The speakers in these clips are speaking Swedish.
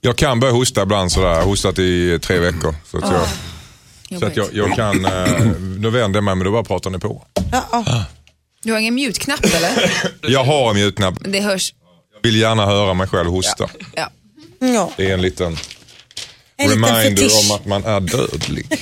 Jag kan börja hosta ibland sådär. Jag har hostat i tre veckor. Så att jag, så att jag, jag kan, eh, då vänder jag mig men då bara pratar ni på. Ja, ja. Du har ingen mute-knapp eller? Jag har en mjutknapp. Det hörs. Vill gärna höra mig själv hosta. Ja. ja. Det är en liten En reminder om att man är dödlig.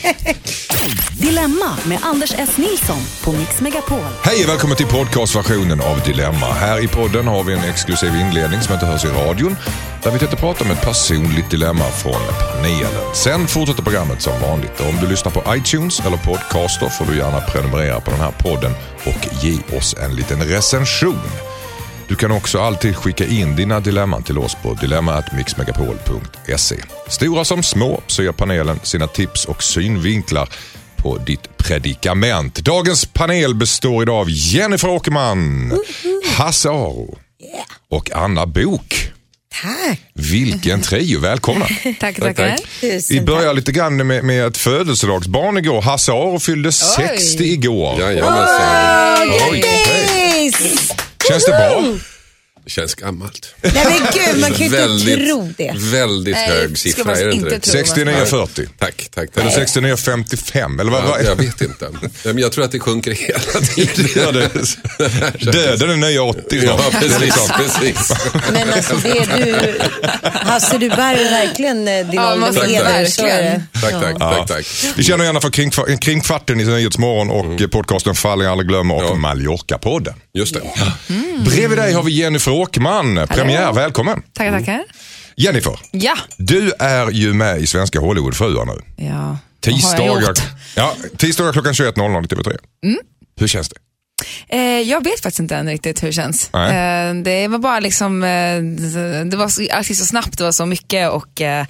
Dilemma med Anders S. Nilsson på Mix Megapol. Hej och välkommen till podcastversionen av Dilemma. Här i podden har vi en exklusiv inledning som inte hörs i radion. Där vi tänkte prata om ett personligt dilemma från panelen. Sen fortsätter programmet som vanligt. Om du lyssnar på iTunes eller Podcaster får du gärna prenumerera på den här podden och ge oss en liten recension. Du kan också alltid skicka in dina dilemman till oss på dilemma.mixmegapol.se. Stora som små så ger panelen sina tips och synvinklar på ditt predikament. Dagens panel består idag av Jennifer Åkerman, Hasse Aro och Anna Bok. Tack. Vilken trio, välkomna. Tack, tackar. Vi Tusen börjar lite grann med, med ett födelsedagsbarn igår. Hasse Aro fyllde 60 igår. Jajamensan. Oj, hej. Grattis! Känns det bra? Det känns gammalt. Nej men gud, man kan ju inte väldigt, tro det. Väldigt Nej, hög siffra, är det inte det? 69,40. Tack, tack. Eller tack. 69,55. Eller vad, Ja, vad? jag vet inte. Men jag tror att det sjunker hela tiden. Ja, det- Döden är nya 80. Ja, precis. liksom- precis. Men alltså det är du, Hasse du bär ju verkligen eh, din Ja, ålder med får heder. så är det. verkligen. Tack, tack, Ja. tack, tack. Vi känner gärna för kring, kringkvarten i Nyhetsmorgon och eh, podcasten Fall jag aldrig glömmer och Ja. Mallorca-podden. Just det. Bredvid dig har vi Jennifer Åkman, premiär, välkommen. Tackar, tackar. Jennifer, Ja. du är ju med i Svenska Hollywoodfruar nu. Ja. Vad har jag Tisdagar, gjort? ja, tisdagar klockan 21.00 i TV3. Hur känns det? Eh, jag vet faktiskt inte än riktigt hur det känns. Nej. Eh, det var bara liksom, eh, det var så, alltid så snabbt, det var så mycket och, eh,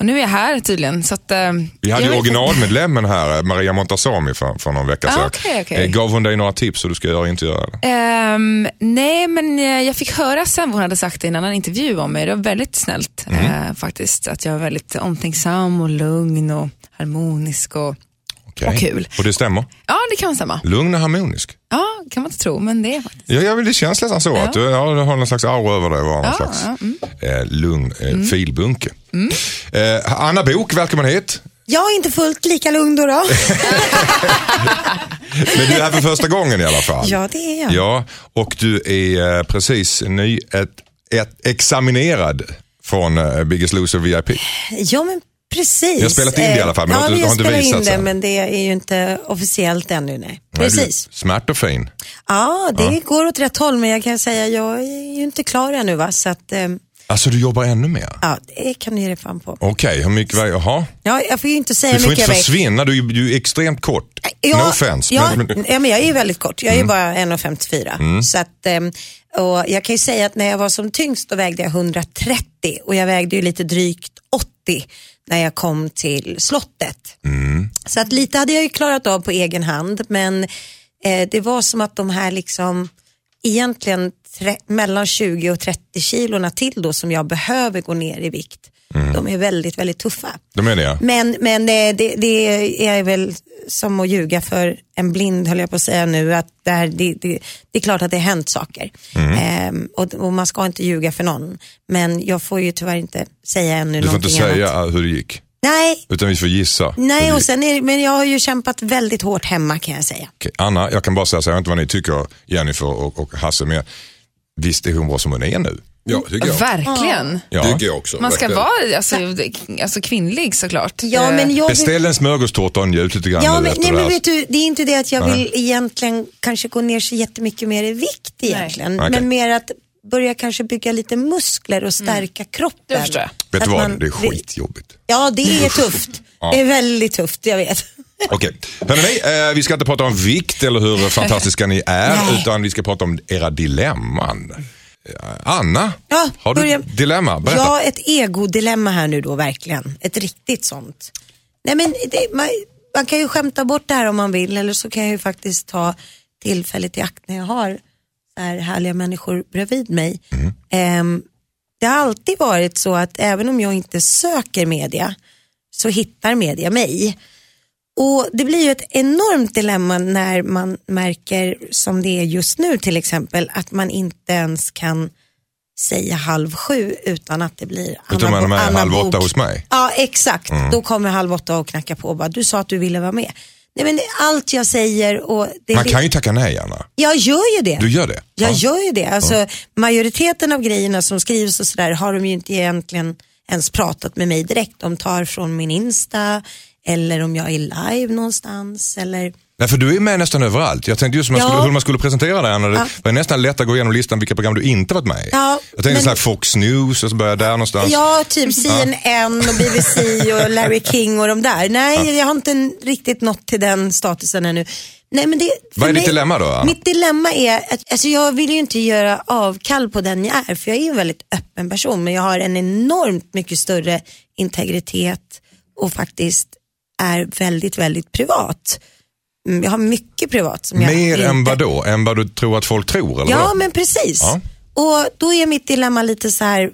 och nu är jag här tydligen. Så att, eh, Vi hade ju originalmedlemmen här, Maria Montazami för, för någon vecka Ah, sedan. okej, okej. Eh, Gav hon dig några tips hur du ska göra och inte göra? Ehm, nej, men eh, jag fick höra sen vad hon hade sagt i en annan intervju om mig. Det var väldigt snällt Mm. eh, faktiskt. Att jag är väldigt omtänksam och lugn och harmonisk och Okej. Vad kul. Och det stämmer? ja, det kan stämma. Lugn och harmonisk? Ja, kan man inte tro, men det är faktiskt. Ja, ja, men det känns nästan så. Att du, ja, du har någon slags aura över dig. Var någon Ja, slags ja, mm. eh, lugn eh, filbunke. Eh, Anna Bok, välkommen hit. Jag är inte fullt lika lugn då. då. Men du är här för första gången i alla fall. Ja det är jag. Ja, och du är eh, precis ny, ett, ett, examinerad från eh, Biggest Loser VIP. Ja men precis. Vi har spelat in det i alla fall, men ja, har inte- har inte visat in det sen. men det är ju inte officiellt ännu nej. Nej, du- Precis. Smärt och fin. Ja det går åt rätt håll men jag kan säga jag är ju inte klar ännu va så att eh, Alltså du jobbar ännu mer? ja det kan du ge dig fan på. Okej, hur mycket Jaha. Ja, jag får ju inte säga Du får mycket inte försvinna, du, är- du är extremt kort. Ja, no offense. Ja, men, men, ja, men jag är ju väldigt kort. Jag är ju bara 1,54. Så att, ehm, och jag kan ju säga att när jag var som tyngst då vägde jag 130 och jag vägde ju lite drygt 80 när jag kom till slottet. Så att lite hade jag ju klarat av på egen hand men eh, det var som att de här liksom egentligen tre, mellan 20 och 30 kilorna till då som jag behöver gå ner i vikt. De är väldigt, väldigt tuffa. de är det ja. Men, men eh, det, det är väl som att ljuga för en blind höll jag på att säga nu. Att det, här, det, det, det är klart att det har hänt saker. Mm. Ehm, och, och man ska inte ljuga för någon. Men jag får ju tyvärr inte säga ännu Du får inte någonting säga annat. hur det gick. Nej, Utan vi får gissa. nej och sen är, men jag har ju kämpat väldigt hårt hemma kan jag säga. Okej, Anna, jag kan bara säga så här, jag vet inte vad ni tycker, Jennifer och, och Hasse, men visst är hon bra som hon är nu? Ja, tycker jag. Verkligen. Ja. Tycker jag också. Man ska verkligen. vara alltså, alltså, kvinnlig såklart. Ja, men jag vill, Beställ en smörgåstårta och njut lite grann ja, men, nej, det men vet du, det är inte det att jag Nej. vill egentligen kanske gå ner så jättemycket mer i vikt egentligen. Okej. Men mer att börja kanske bygga lite muskler och stärka kroppen. Det jag. Vet du vad, man- det är skitjobbigt. Ja, det är tufft. Det är väldigt tufft, jag vet. Okej, hörrni, eh, vi ska inte prata om vikt eller hur fantastiska ni är, Nej. utan vi ska prata om era dilemman. Eh, Anna, Ja, har du börja- dilemma? Berätta. Ja, ett egodilemma här nu då verkligen. Ett riktigt sånt. Nej men det, man, man kan ju skämta bort det här om man vill eller så kan jag ju faktiskt ta tillfället i akt när jag har så här härliga människor bredvid mig. Ehm, det har alltid varit så att även om jag inte söker media så hittar media mig. Och det blir ju ett enormt dilemma när man märker, som det är just nu till exempel, att man inte ens kan säga halv sju utan att det blir tar man med Anna halv åtta hos mig. Ja exakt, Mm. då kommer halv åtta och knackar på och bara, du sa att du ville vara med. Nej men är allt jag säger och Man kan ju tacka nej Anna. jag gör ju det. Du gör det? Jag Ja. gör ju det. Alltså, Majoriteten av grejerna som skrivs och sådär har de ju inte egentligen ens pratat med mig direkt. De tar från min Insta eller om jag är live någonstans. Eller... Nej, för du är med nästan överallt. Jag tänkte just man, Ja. skulle, hur man skulle presentera dig. Det Ja. var nästan lätt att gå igenom listan vilka program du inte varit med i. Ja, jag tänkte men- sån här Fox News och så började jag där någonstans. Ja, typ CNN och BBC och Larry King och de där. Nej, jag har inte riktigt nått till den statusen ännu. Nej, men det, Vad är ditt mig- dilemma då, Anna? Mitt dilemma är att alltså jag vill ju inte göra avkall på den jag är, för jag är en väldigt öppen person, men jag har en enormt mycket större integritet och faktiskt är väldigt, väldigt privat. Mm, Jag har mycket privat. Som jag Mer inte... än vad då? Än vad du tror att folk tror? Eller Ja, vad? men precis. Ja. Och då är mitt dilemma lite så här,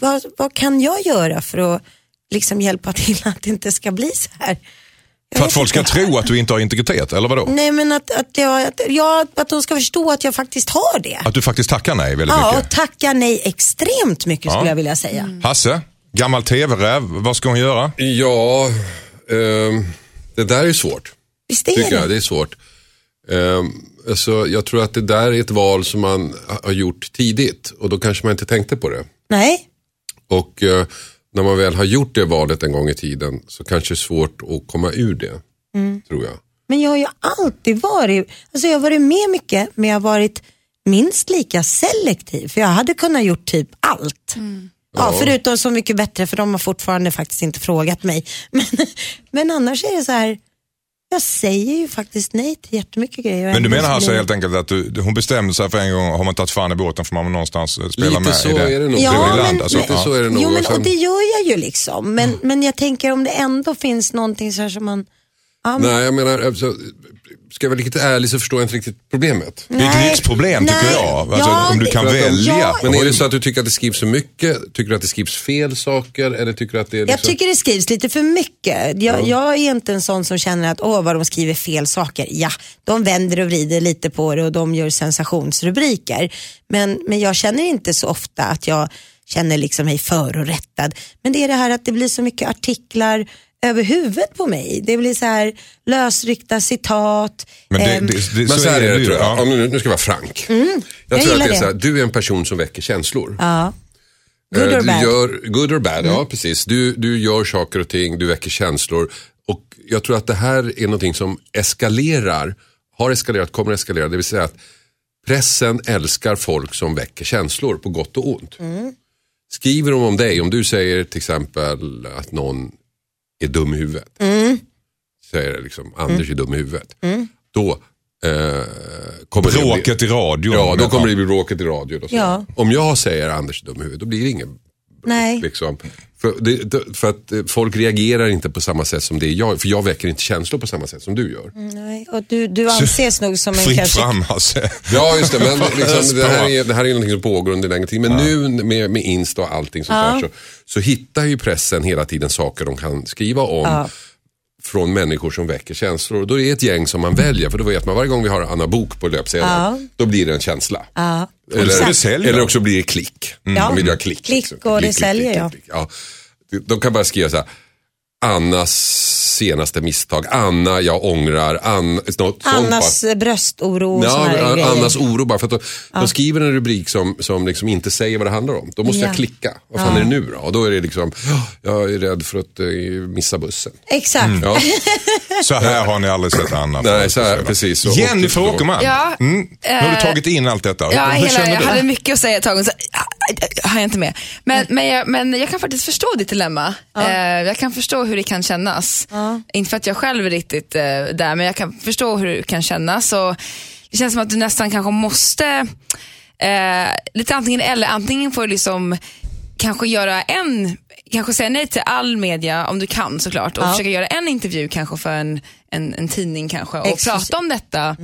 vad, vad kan jag göra för att liksom hjälpa till att det inte ska bli så här? Jag För att folk ska inte. tro att du inte har integritet, eller vadå? Nej, men att, att, jag, att, ja, att de ska förstå att jag faktiskt har det. Att du faktiskt tackar nej väldigt Ja, och mycket? tacka nej extremt mycket skulle jag vilja säga. Hasse, gammal tv-räv, vad ska hon göra? Ja, ehm, det där är svårt. Visst är Tycker det? jag, det är svårt. Ehm, alltså, jag tror att det där är ett val som man ha- har gjort tidigt och då kanske man inte tänkte på det. Nej, Och eh, när man väl har gjort det valet en gång i tiden så kanske det är svårt att komma ur det. Mm. Tror jag. men jag har ju alltid varit, alltså jag har varit med mycket, men jag har varit minst lika selektiv. För jag hade kunnat gjort typ allt. Ja, förutom Så mycket bättre, för de har fortfarande faktiskt inte frågat mig. Men, men annars är det så här, jag säger ju faktiskt nej till jättemycket grejer. Men du menar så alltså helt enkelt att du, hon bestämde sig för en gång, har man tagit fan i båten får man någonstans eh, spela Lite med så i det. är det nog. Ja, men- land, alltså. Lite Ja. så är det nog. Jo, men, Och sen- och det gör jag ju liksom. Men, men jag tänker om det ändå finns någonting så här som man... Ja, men, Nej, jag menar, alltså, ska jag vara riktigt ärlig så förstår jag inte riktigt problemet. Det är ett Nej, lyxproblem tycker nej, jag. Alltså, ja, om du det- kan För att de- välja. Ja, Men är det så att du tycker att det skrivs för mycket? Tycker du att det skrivs fel saker? Eller tycker du att det är Jag liksom... tycker det skrivs lite för mycket. Jag, jag är inte en sån som känner att åh vad de skriver fel saker. Ja, de vänder och vrider lite på det och de gör sensationsrubriker. Men, men jag känner inte så ofta att jag känner liksom mig förorättad. Men det är det här att det blir så mycket artiklar över huvudet på mig. Det blir så här lösryckta citat. Men det, ehm, det, det, Men så, här är det tror jag. Ja. Ja, nu, nu ska jag vara frank. jag, Mm. jag tror att det är det. så här, du är en person som väcker känslor. ja. Good Eh, or du bad? Mm. Gör, good or bad, ja precis. Du, du gör saker och ting, du väcker känslor. Och jag tror att det här är någonting som eskalerar, har eskalerat, kommer att eskalera. Det vill säga att pressen älskar folk som väcker känslor på gott och ont. Mm. Skriver de om dig, om du säger till exempel att någon är dum i huvudet. Mm. Säger liksom, Anders är dum i huvudet. Då eh, kommer det att bli- Bråket i radio. Ja, då kommer det bli bråket i radio. Och så. Ja. Om jag säger Anders är dum i huvudet, då blir det ingen Nej. Liksom. För, det, för att eh, folk reagerar inte på samma sätt som det är jag, för jag väcker inte känslor på samma sätt som du gör. Nej, och du, du anses nog som en Fritt kanske... fram Hasse. Ja, just det. Men liksom, det, här är, det här är någonting som pågår under längre tid. Men nu med, med Insta och allting sånt där så, så hittar ju pressen hela tiden saker de kan skriva om. Ja. Från människor som väcker känslor. Och då är det ett gäng som man väljer. För då vet man varje gång vi har Anna Bok på löpsedeln. Ja. Då blir det en känsla. Ja. det Eller, säljer. eller också blir det klick. Ja. De vill ha klick. Klick liksom. och det säljer, ja. ja. De kan bara skriva så här. Annas senaste misstag. Anna, jag ångrar. Anna, något sånt. Annas eh, bröstoro och såna här Ja, grejer. Annas oro bara för att de, de skriver en rubrik som, som liksom inte säger vad det handlar om. Då måste Ja. jag klicka. Vad fan är det nu då? Och då är det liksom, "Ja, jag är rädd för att eh, missa bussen. Exakt. Ja, Så här har ni aldrig sett Anna. Nej, så här, precis. Och- Jennifer Åkerman. Ja, Mm. Nu har du eh, tagit in allt detta. Ja, Hur hela, känner jag hade mycket att säga ett tag så har jag inte med. Men, men, jag, men jag kan faktiskt förstå ditt dilemma. Eh, jag kan förstå hur det kan kännas. Inte för att jag själv är riktigt eh, där, men jag kan förstå hur det kan kännas. Och det känns som att du nästan kanske måste, eh, lite antingen eller, antingen får du liksom kanske göra en, kanske säga nej till all media om du kan såklart och Ja. försöka göra en intervju kanske för en, en, en tidning kanske och Exklusivt. prata om detta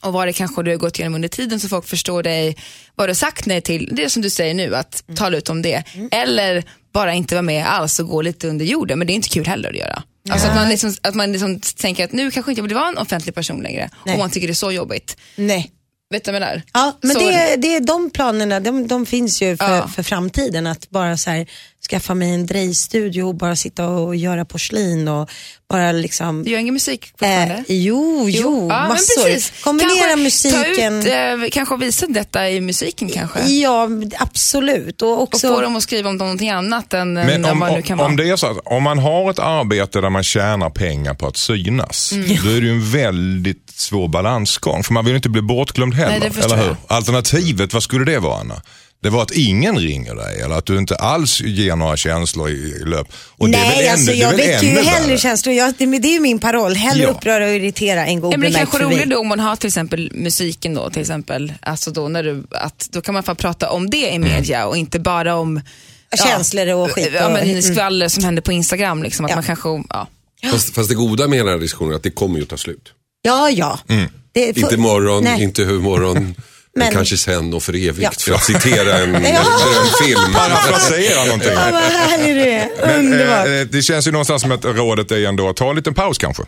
och vad det kanske du har gått igenom under tiden så folk förstår dig, vad du har sagt nej till, det är som du säger nu, att tala ut om det. Eller bara inte vara med alls och gå lite under jorden, men det är inte kul heller att göra. Alltså att man, liksom, att man liksom tänker att nu kanske inte vill vara en offentlig person längre Nej. och man tycker det är så jobbigt. Nej. Vet du vad jag menar? Ja, men Så- det, det är de planerna, de, de finns ju för, Ja. för framtiden. Att bara så här, skaffa mig en drejstudio och bara sitta och göra porslin och bara liksom Du gör ingen musik fortfarande? Eh, jo, jo, Ja, men massor. precis. Kombinera kanske musiken. Ta ut, eh, kanske visa detta i musiken kanske? Ja, absolut. Och Och också, få dem att skriva om någonting annat än Men om, vad det nu kan om, vara. om det är så att om man har ett arbete där man tjänar pengar på att synas, Mm. då är det ju en väldigt svår balansgång. För man vill ju inte bli bortglömd heller. Nej, eller hur? jag. Alternativet, vad skulle det vara Anna? Det var att ingen ringer dig eller att du inte alls ger några känslor i, i löp. Och det är väl nej, ännu- alltså, det är jag väl väcker ju hellre värre. känslor. Jag, det, men det är ju min paroll. Hellre Ja. uppröra och irritera än gå Ja, men det är kanske roligt då om man har till exempel musiken då till exempel. Alltså då när du, att, då kan man få prata om det i media och inte bara om Känslor och skit Ja, och- men mm. skvaller som händer på Instagram. Liksom, att Ja. man kanske, ja. Fast, fast det goda med den här diskussionen är att det kommer ju ta slut. Ja, ja. Mm. Det är för- Inte imorgon, Nej. inte hur morgon, men Men- kanske sen och för evigt. Ja. För att citera en Ja. drömfilm. Parafrasera någonting. Ja, vad härlig du är. Men, Underbart. eh, det känns ju någonstans som att rådet är ändå att ta en liten paus kanske.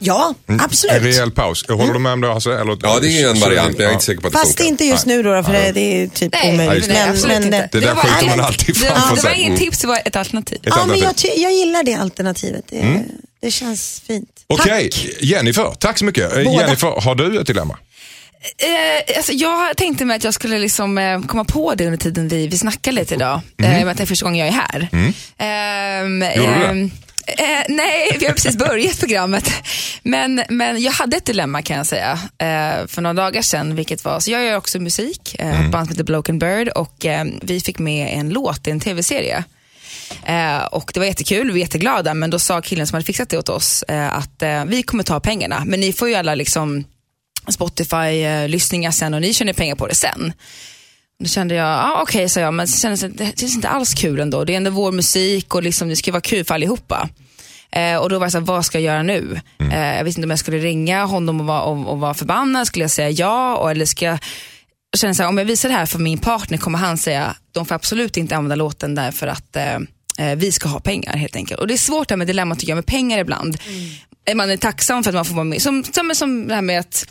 Ja, En absolut. rejäl paus. Håller du med om det Hasse? Eller, Ja, det är en variant, men jag är inte säker på att det Fast funkar. inte just nu då, för det, det är typ Nej, omöjligt. nej, Men- absolut men, inte. Det där var skjuter inget- man alltid det, framför det var sig. inget tips, det var ett alternativ. Ett Ja, men alternativ. jag, ty- jag gillar det alternativet. Det, Mm. det känns fint. Okej, Tack. Jennifer, tack så mycket. Eh, Båda. Jennifer, har du ett dilemma? Eh, alltså jag tänkte mig att jag skulle liksom, eh, komma på det under tiden vi, vi snackar lite idag. Eh, och med att det är första gången jag är här. Ehm, Mhm. Gjorde du det? ehm, eh, nej, vi har precis börjat programmet. Men, men jag hade ett dilemma kan jag säga eh, för några dagar sedan. Vilket var, så jag gör också musik, eh, Mm. band som heter Bloken Bird och eh, vi fick med en låt i en tv-serie. Eh, och det var jättekul, vi var jätteglada men då sa killen som hade fixat det åt oss eh, att eh, vi kommer ta pengarna men ni får ju alla liksom Spotify-lyssningar sen och ni tjänar pengar på det sen. Då kände jag, ja okej sa jag, men så kändes det, det känns inte alls kul ändå. Det är ändå vår musik och liksom, det ska vara kul för allihopa. Eh, och då var jag så här, vad ska jag göra nu? Eh, jag visste inte om jag skulle ringa honom och vara, och, och vara förbannad, skulle jag säga ja? Och, eller ska jag jag känner så här, om jag visar det här för min partner kommer han säga, de får absolut inte använda låten där för att eh, eh, vi ska ha pengar helt enkelt. Och det är svårt det här med dilemmat tycker jag med pengar ibland. Eh, Man är tacksam för att man får vara med, som, som, som det här med att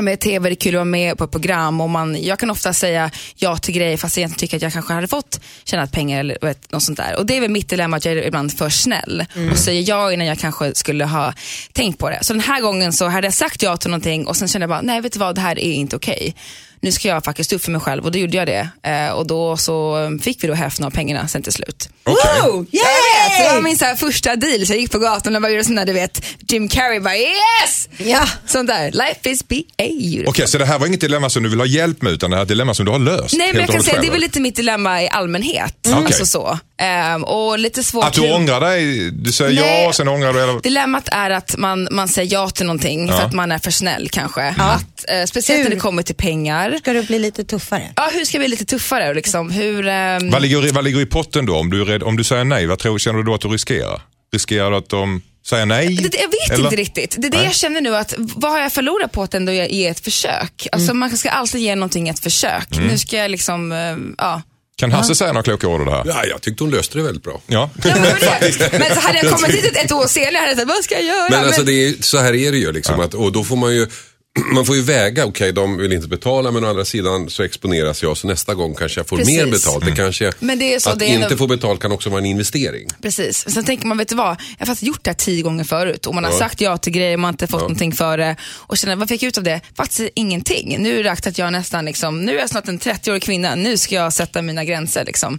med tv, det är kul att vara med på ett program och man, jag kan ofta säga ja till grejer fast jag egentligen tycker att jag kanske hade fått tjäna pengar eller vet, något sånt där. Och det är väl mitt dilemma att jag är ibland för snäll och säger ja innan jag kanske skulle ha tänkt på det. Så den här gången så hade jag sagt ja till någonting och sen kände jag bara, nej vet du vad, det här är inte okej. Nu ska jag faktiskt stå upp för mig själv och då gjorde jag det. Eh, och då så fick vi då hälften av pengarna sen till slut. Wow! Jag vet, det var min så här första deal så jag gick på gatan och bara gjorde sån där du vet, Jim Carrey bara yes! Ja. Sånt där, life is BA. Okej, så det här var inget dilemma som du vill ha hjälp med utan det här är ett dilemma som du har löst? Nej men jag kan säga det är själv? väl lite mitt dilemma i allmänhet. Okej. Alltså så. Ehm, och lite svårt. Att du hur- ångrar dig, du säger Nej. ja och sen ångrar du eller? Dilemmat är att man, man säger ja till någonting för att man är för snäll kanske. Att, eh, speciellt Hur? när det kommer till pengar. Ska du bli lite tuffare? Ja, hur ska vi bli lite tuffare? och Liksom, hur, ehm, Vad ligger, i- vad ligger i potten då? Om du, är rädd, om du säger nej, vad tror, känner du då att du riskerar? Riskerar du att de säger nej? det, jag vet Eller? inte riktigt. Det är det Nej. jag känner nu att vad har jag förlorat på att ändå ge ett försök? Alltså Mm. man ska alltid ge någonting ett försök. Nu ska jag liksom, eh, ja. Kan Hasse säga några kloka ord om det här? Ja, jag tyckte hon löste det väldigt bra. Ja. Ja, men, det- men så hade jag kommit hit ett, ett år senare hade jag sagt, vad ska jag göra? Men alltså det är, så här är det ju liksom. Att, och då får man ju man får ju väga, okej de vill inte betala men å andra sidan så exponeras jag så nästa gång kanske jag får Precis. mer betalt. Det kanske, Men det är så, att det är inte ändå- få betalt kan också vara en investering. Precis. Sen tänker man, vet du vad? Jag har faktiskt gjort det här tio gånger förut och man har sagt ja till grejer, man har inte fått någonting för det och känner, vad fick jag ut av det? Faktiskt ingenting. Nu är det dags att jag nästan liksom, nu är jag snart en 30-årig kvinna, nu ska jag sätta mina gränser liksom.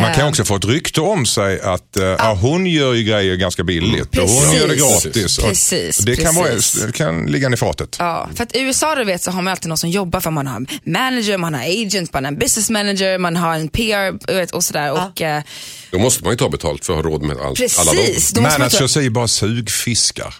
Man kan ju också få ett rykte om sig att uh, ja, hon gör ju grejer ganska billigt och hon Precis. gör det gratis. Och Precis, det kan, vara, precis. kan ligga i fatet. Ja, för att i USA du vet så har man alltid någon som jobbar för man har manager, man har agent, man har en business manager, man har en PR vet, och sådär. Och, eh, Då måste man ju ta betalt för att ha råd med allt, alla dem. precis. Man ta- Managers är ju bara sugfiskar.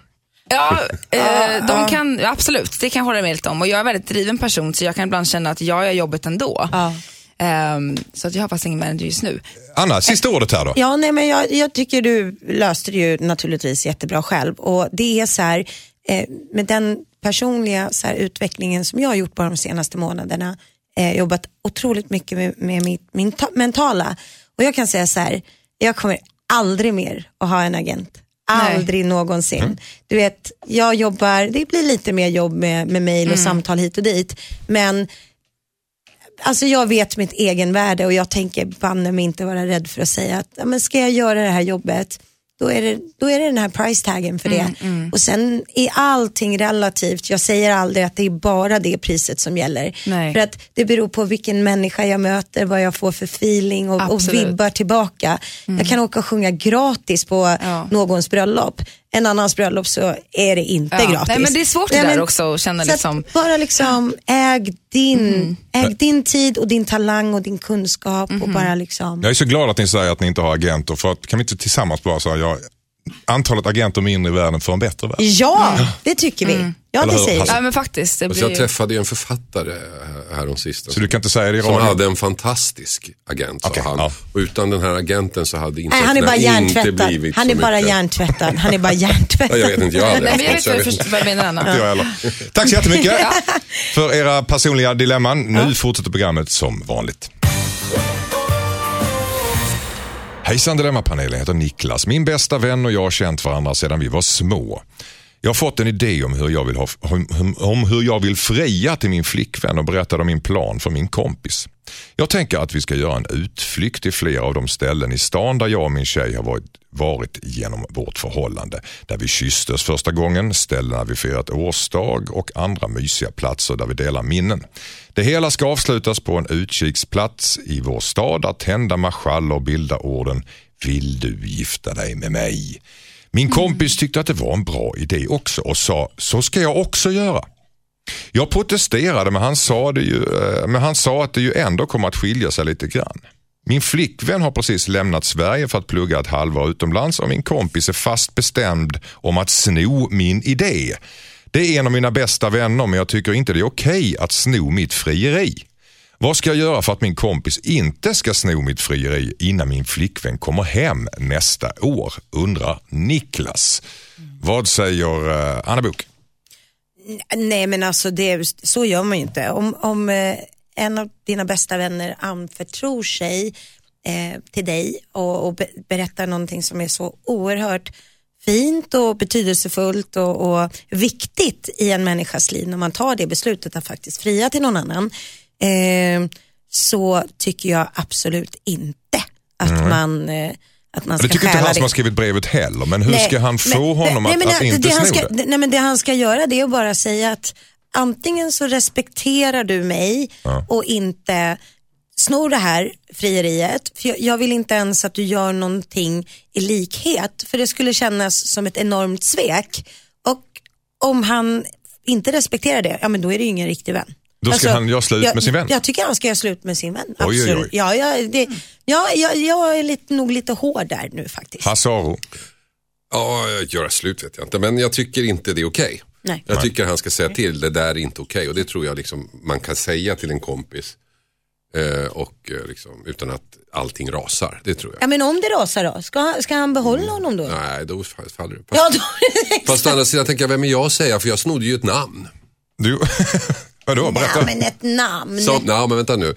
Ja, eh, de kan, ja, absolut, det kan jag hålla med lite om. Och jag är en väldigt driven person så jag kan ibland känna att jag gör jobbet ändå. Ja. Ehm, så att jag har faktiskt ingen manager just nu. Anna, sista ordet här då. Ja, nej, men jag, jag tycker du löste det ju naturligtvis jättebra själv. Och det är så här, eh, med den personliga så här, utvecklingen som jag har gjort bara de senaste månaderna, eh, jobbat otroligt mycket med, med mitt min ta- mentala. Och jag kan säga så här, jag kommer aldrig mer att ha en agent. Aldrig någonsin. Du vet, jag jobbar, det blir lite mer jobb med, med mail och samtal hit och dit. Men alltså jag vet mitt egen värde och jag tänker banne mig inte vara rädd för att säga att men ska jag göra det här jobbet då är det, då är det den här price taggen för det. Och sen är allting relativt. Jag säger aldrig att det är bara det priset som gäller. Nej. För att det beror på vilken människa jag möter, vad jag får för feeling och, och vibbar tillbaka. Jag kan åka och sjunga gratis på Ja. någons bröllop. En annans bröllop så är det inte Ja. gratis. Nej, men det är svårt det där också att känna så liksom- Att bara liksom äg din, äg din tid och din talang och din kunskap och bara liksom. Jag är så glad att ni säger att ni inte har agenter. För att, kan vi inte tillsammans bara säga jag, antalet agenter mindre i världen för en bättre värld? Ja, det tycker vi. Ja, Eller det säger vi. Ja men faktiskt. Det Alltså, blir... jag träffade ju en författare häromsistens. Så du kan inte säga det i Som hade en fantastisk agent sa Okej, han. ja. Och utan den här agenten så hade Nej, han är bara inte hjärntvättad. blivit Han är bara mycket. hjärntvättad. Han är bara Ja, hjärntvättad. jag vet inte, jag har aldrig Nej, haft jag vet inte. vad menar. Inte. Tack så jättemycket för era personliga dilemman. Nu fortsätter programmet som vanligt. Hejsan Dilemmapanelen, jag heter Niklas. Min bästa vän och jag har känt varandra sedan vi var små. Jag har fått en idé om hur jag vill, ha, om, om hur jag vill fria till min flickvän och berättade om min plan för min kompis. Jag tänker att vi ska göra en utflykt till flera av de ställen i stan där jag och min tjej har varit, varit genom vårt förhållande. Där vi kysstes första gången, ställena vi firat årsdag och andra mysiga platser där vi delar minnen. Det hela ska avslutas på en utkiksplats i vår stad där tända marschaller bildar orden Vill du gifta dig med mig? Min kompis tyckte att det var en bra idé också och sa så ska jag också göra. Jag protesterade men han, sa det ju, eh, men han sa att det ju ändå kommer att skilja sig lite grann. Min flickvän har precis lämnat Sverige för att plugga ett halvår utomlands och min kompis är fast bestämd om att sno min idé. Det är en av mina bästa vänner men jag tycker inte det är okej att sno mitt frieri. Vad ska jag göra för att min kompis inte ska sno mitt frieri innan min flickvän kommer hem nästa år? Undrar Niklas. Vad säger eh, Anna Bok? Nej men alltså det, så gör man ju inte. Om, om eh, en av dina bästa vänner anförtror sig eh, till dig och, och be, berättar någonting som är så oerhört fint och betydelsefullt och, och viktigt i en människas liv när man tar det beslutet att faktiskt fria till någon annan eh, så tycker jag absolut inte att man eh, att man ska Det tycker inte han som har skrivit brevet heller, men hur Nej, ska han få men- honom nej, att, men att det- inte det sno ska, det? Nej, men det han ska göra det är att bara säga att antingen så respekterar du mig och inte snor det här frieriet. För jag, jag vill inte ens att du gör någonting i likhet för det skulle kännas som ett enormt svek. Och om han inte respekterar det, ja men då är det ju ingen riktig vän. Då ska han göra slut jag, med sin vän? Jag tycker han ska göra slut med sin vän. oj, oj. Absolut. Ja, jag, det, ja, jag, jag är lite, nog lite hård där nu faktiskt. Hasaro. Ja, göra slut vet jag inte, men jag tycker inte det är okej. Nej. Jag tycker han ska säga till, det där är inte okej. Och det tror jag liksom man kan säga till en kompis. Eh, och eh, liksom, utan att allting rasar, det tror jag. Ja men om det rasar då, ska, han- ska han behålla honom då? Nej, då fa- faller det. Fast, Ja, då fast å andra sidan tänker jag, vem är jag att säga? För jag snodde ju ett namn. Du, vadå, berätta. Ja, men ett namn. Så, nej, men vänta nu.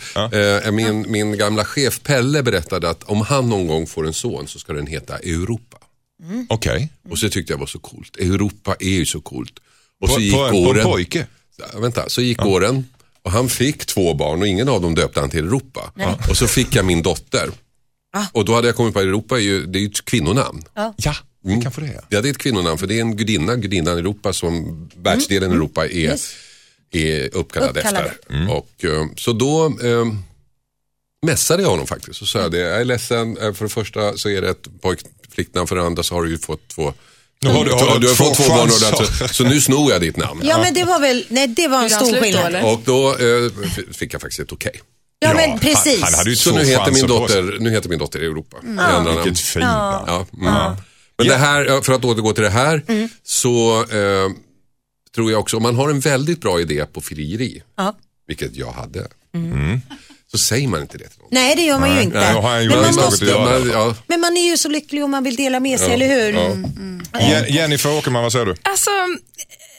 Eh, min, min gamla chef Pelle berättade att om han någon gång får en son så ska den heta Europa. Okej. Och så tyckte jag var så coolt. Europa är ju så coolt. Och På, så gick på, en- på en åren. pojke? Ja, vänta, så gick åren och han fick två barn och ingen av dem döpte han till Europa. Och så fick jag min dotter. Och då hade jag kommit på att Europa är ju, det är ju ett kvinnonamn. Ja, vi kan få det. Ja. Ja, det är ett kvinnonamn för det är en gudinna, gudinnan Europa som världsdelen Europa är, Yes. Är uppkallad, Uppkallad. efter. Och, eh, så då eh, mässade jag honom faktiskt och sa det, jag är ledsen, eh, för det första så är det ett pojk, flicknamn, för det andra så har du ju fått två Nu har du, har du, du har två fått två barn alltså, så nu snor jag ditt namn. Ja men det var väl, nej det var en stor då, skillnad. eller? Och då eh, fick jag faktiskt ett okej. Ja, Ja, men precis. Han, han hade ju Så nu heter, min dotter, nu heter min dotter Europa. I andra namn. Vilket fint namn. Ja, mm. Men det här, ja, för att återgå till det här, Mm. så eh, tror jag också, om man har en väldigt bra idé på frieri, Ja. vilket jag hade, så säger man inte det till någon. Nej det gör man ju inte. Nej, har men, man måste, man, ja, men man är ju så lycklig om man vill dela med sig, eller hur? Je- Jennifer Åkerman, vad säger du? Alltså,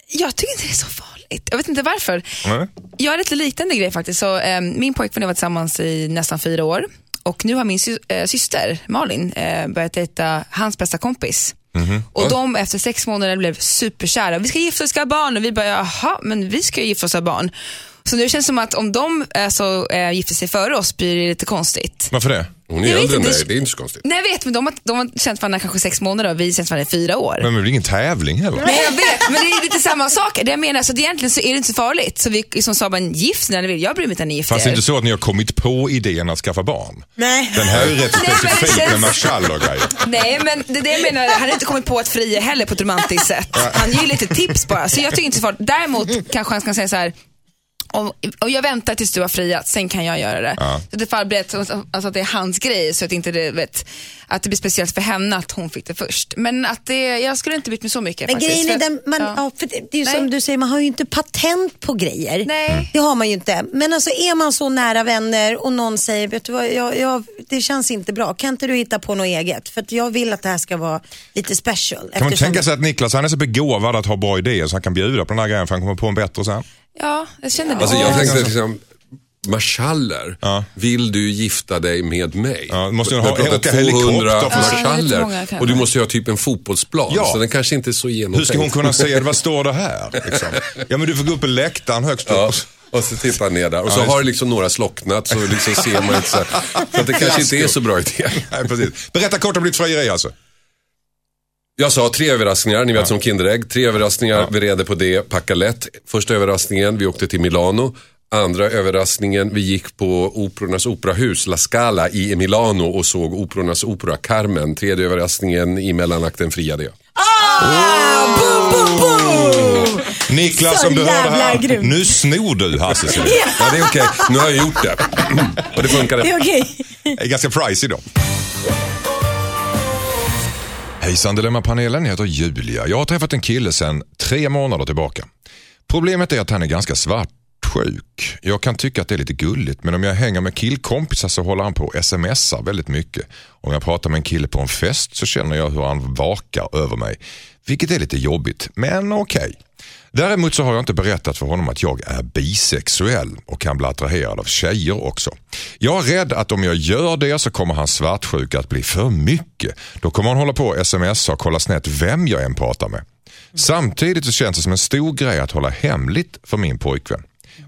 jag tycker inte det är så farligt. Jag vet inte varför. Nej. Jag har lite liknande grej faktiskt. Så, eh, min pojkvän och jag var tillsammans i nästan fyra år och nu har min sy- eh, syster Malin eh, börjat dejta hans bästa kompis. Och de efter sex månader blev superkära. Vi ska gifta oss, ska ha barn. Och vi bara, jaha, men vi ska ju gifta oss och ha barn. Så nu känns det som att om de alltså, äh, gifter sig före oss blir det lite konstigt. Varför det? Hon är vet äldre än inte, dig, det- är inte så konstigt. Nej jag vet, men de har, de har känt varandra kanske sex månader och vi har känt varandra i fyra år. Men det blir ingen tävling heller. Nej jag vet, men det är lite samma sak. Det jag menar, så att egentligen så är det inte så farligt. Så vi som sa, bara gift när ni vill. Jag bryr mig inte när ni gifter Fast det är inte så att ni har kommit på idén att skaffa barn. Nej. Den här är ju rätt Nej, men det specifik med känns- marschall och grejer. Nej men det är det jag menar, han har inte kommit på att fria heller på ett romantiskt sätt. Han ger ju lite tips bara. Så jag tycker inte så farligt. Däremot kanske han ska säga så här. Om, om jag väntar tills du har friat, sen kan jag göra det. Ja. Så det förberett, alltså att det är hans grej så att, inte det, vet, att det blir speciellt för henne att hon fick det först. Men att det, jag skulle inte brytt mig så mycket Men faktiskt. grejen är för den, man, ja. ja. för det, det är ju som du säger, man har ju inte patent på grejer. Nej. Det har man ju inte. Men alltså är man så nära vänner och någon säger, vet du vad, jag, jag, det känns inte bra. Kan inte du hitta på något eget? För att jag vill att det här ska vara lite special. Kan man tänka sig att Niklas han är så begåvad att ha bra idéer så han kan bjuda på den här grejen för han kommer på en bättre sen? Ja, jag känner det. Alltså jag Ja. tänkte liksom, marschaller, Ja. vill du gifta dig med mig? Ja, du måste ju Vi ha- pratar åka helikopter för- marschaller och du måste ju ha typ en fotbollsplan Ja. så den kanske inte är så genomtänkt. Hur ska hon kunna se vad står det här? Liksom? Ja men du får gå upp på läktaren högst upp. Ja, och så tittar han ner där och så har liksom några slocknat så liksom ser man inte så, här. så att det kanske inte är så bra idé. Nej, precis. Berätta kort om ditt frieri alltså. Jag sa tre överraskningar, ni vet som Kinderägg. Tre överraskningar, vi reder på det, packa lätt. Första överraskningen, vi åkte till Milano. Andra överraskningen, vi gick på Operornas operahus, La Scala i Milano och såg Operornas opera Carmen. Tredje överraskningen, i mellanakten friade jag. Niklas Så om du hör det här. grymt. Nu snor du Hasse Selin. Ja, det är okej. Nu har jag gjort det. Och det funkade. Det är okej. Det är ganska pricey då. Hejsan Dilemmapanelen, jag heter Julia. Jag har träffat en kille sedan tre månader tillbaka. Problemet är att han är ganska svartsjuk. Jag kan tycka att det är lite gulligt men om jag hänger med killkompisar så håller han på och smsar väldigt mycket. Om jag pratar med en kille på en fest så känner jag hur han vakar över mig. Vilket är lite jobbigt, men okej. Däremot så har jag inte berättat för honom att jag är bisexuell och kan bli attraherad av tjejer också. Jag är rädd att om jag gör det så kommer hans svartsjuka att bli för mycket. Då kommer han hålla på och smsa och kolla snett vem jag än pratar med. Samtidigt så känns det som en stor grej att hålla hemligt för min pojkvän.